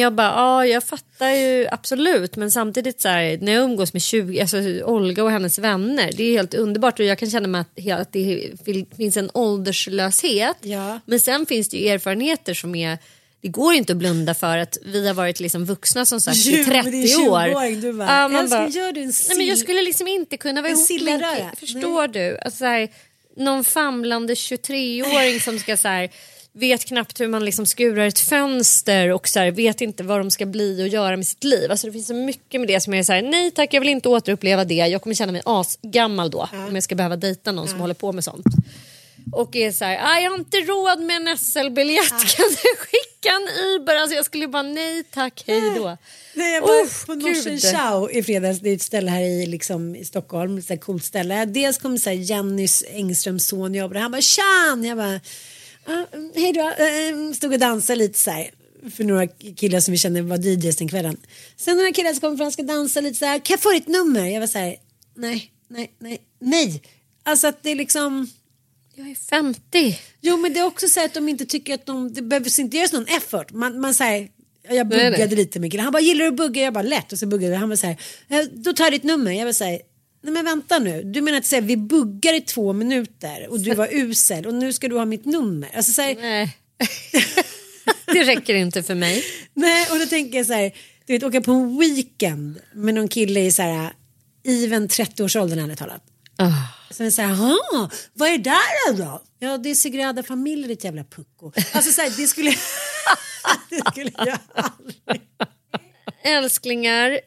Jag bara, ja jag fattar ju absolut men samtidigt så här, när jag umgås med 20, alltså Olga och hennes vänner det är helt underbart och jag kan känna mig att, att det finns en ålderslöshet. Ja. Men sen finns det ju erfarenheter som är det går inte att blunda för att vi har varit liksom vuxna som sagt i Jo, men 30 det är år. 20-åring, du bara, Ja, man älskling, gör du en Nej, men jag sill- skulle liksom inte kunna vara ihop med. Förstår du? Alltså, så här, någon famlande 23-åring som ska så här, vet knappt hur man liksom skurar ett fönster och så här, vet inte vad de ska bli och göra med sitt liv. Alltså, det finns så mycket med det som jag är så här, nej tack jag vill inte återuppleva det. Jag kommer känna mig asgammal då om jag ska behöva dejta någon som håller på med sånt. Och är så här, ah, jag har inte råd med en SL-biljett, kan du skicka Mackan, Uber, alltså jag skulle bara nej tack, hej då. Nej, jag var på Norsen Chow i fredags. Det är ett ställe här i, liksom, i Stockholm. Ett coolt ställe. Dels kom så här, Jennys Engströms son jobbar Han bara tjan! Jag bara hej då. Uh, stod och dansade lite så här. För några killar som vi känner var DJs den kvällen. Sen några killar som kommer fram och ska dansa lite så här. Kan jag få ditt nummer? Jag var så här. Nej, nej, nej, nej. Alltså att det är liksom. Jag är 50. Jo men det är också så att de inte tycker att de, det behövs inte göras någon effort. Man, man säger jag buggade nej, nej. lite med killen. Han bara gillar du att bugga? Jag bara lätt och så buggade Han var så här, då tar jag ditt nummer. Jag var så här, nej men vänta nu. Du menar att säga, vi buggar i två minuter och du var usel och nu ska du ha mitt nummer. Alltså så här, nej. (laughs) det räcker inte för mig. Nej och då tänker jag så här, du vet åka på en weekend med någon kille i så här, even 30-årsåldern ärligt talat. Oh. Sen så här, vad är det där då? Ja det är Sagrada Familia ditt jävla pucko. Alltså så här, det skulle, (laughs) det skulle jag aldrig. Älsklingar,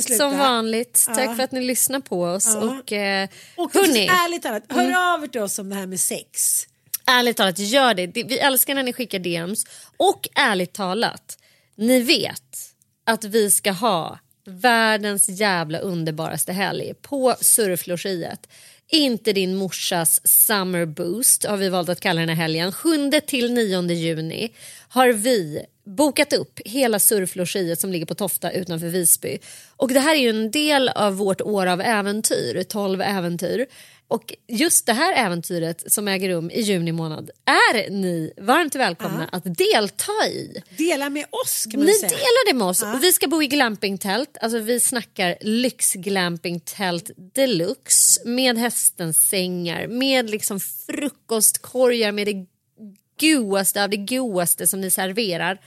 som vanligt, tack ja. för att ni lyssnar på oss. Ja. Och, eh, och hörni, ärligt talat, hör mm. av er till oss om det här med sex. Ärligt talat, gör det. Vi älskar när ni skickar DMs. Och ärligt talat, ni vet att vi ska ha världens jävla underbaraste helg på surflogiet. Inte din morsas summer boost har vi valt att kalla den här helgen. 7 till 9 juni har vi bokat upp hela surflogiet som ligger på Tofta utanför Visby. Och det här är ju en del av vårt år av äventyr, 12 äventyr. Och just det här äventyret som äger rum i juni månad är ni varmt välkomna ja. att delta i. Dela med oss kan man ni säga. Ni delar det med oss. Ja. Och vi ska bo i glampingtält. Alltså vi snackar lyxglampingtält deluxe med hästens sängar, med liksom frukostkorgar med det godaste av det godaste som ni serverar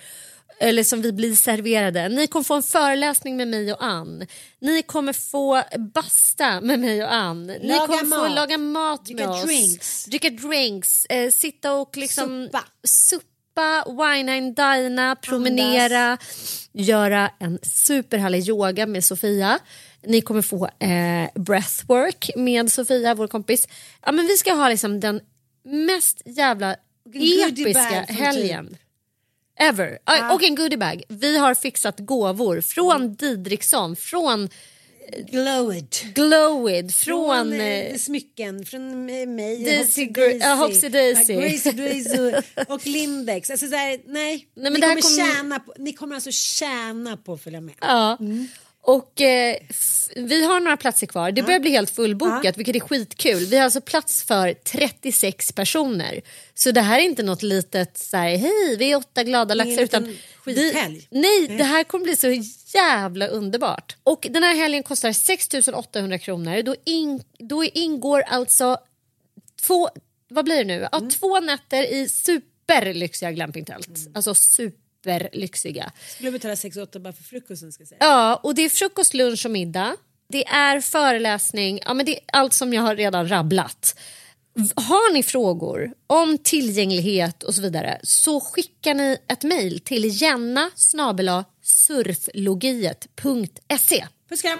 eller som vi blir serverade. Ni kommer få en föreläsning med mig och Ann. Ni kommer få basta med mig och Ann. Ni laga kommer mat. få laga mat Dricka med oss. Drinks. Dricka drinks. Eh, sitta och liksom... Suppa. Suppa, wina and dina, promenera, Andas. göra en superhärlig yoga med Sofia. Ni kommer få eh, breathwork med Sofia, vår kompis. Ja, men vi ska ha liksom den mest jävla episka helgen. Ever. Ah. Och en goodiebag. Vi har fixat gåvor från mm. Didriksson, från eh, Glowed. Glowed. Från, från eh, smycken, från mig, Daisy, Daisy. Grace Daisy och Lindex. Alltså, så här, nej, nej ni, kommer kommer... Tjäna på, ni kommer alltså tjäna på att följa med. Ja. Mm. Och eh, vi har några platser kvar. Det börjar bli helt fullbokat, ja. vilket är skitkul. Vi har alltså plats för 36 personer. Så det här är inte något litet så här, hej, vi är åtta glada laxar. Utan vi, nej, det här kommer bli så jävla underbart. Och den här helgen kostar 6 800 kronor. Då, in, då ingår alltså två, vad blir det nu? Ja, mm. Två nätter i superlyxiga glampingtält. Mm. Alltså super superlyxiga. Skulle betala 6 8 bara för frukosten ska säga. Ja, och det är frukost, lunch och middag. Det är föreläsning, ja men det är allt som jag har redan rabblat. Har ni frågor om tillgänglighet och så vidare så skickar ni ett mejl till jenna surflogiet.se. Puss kram!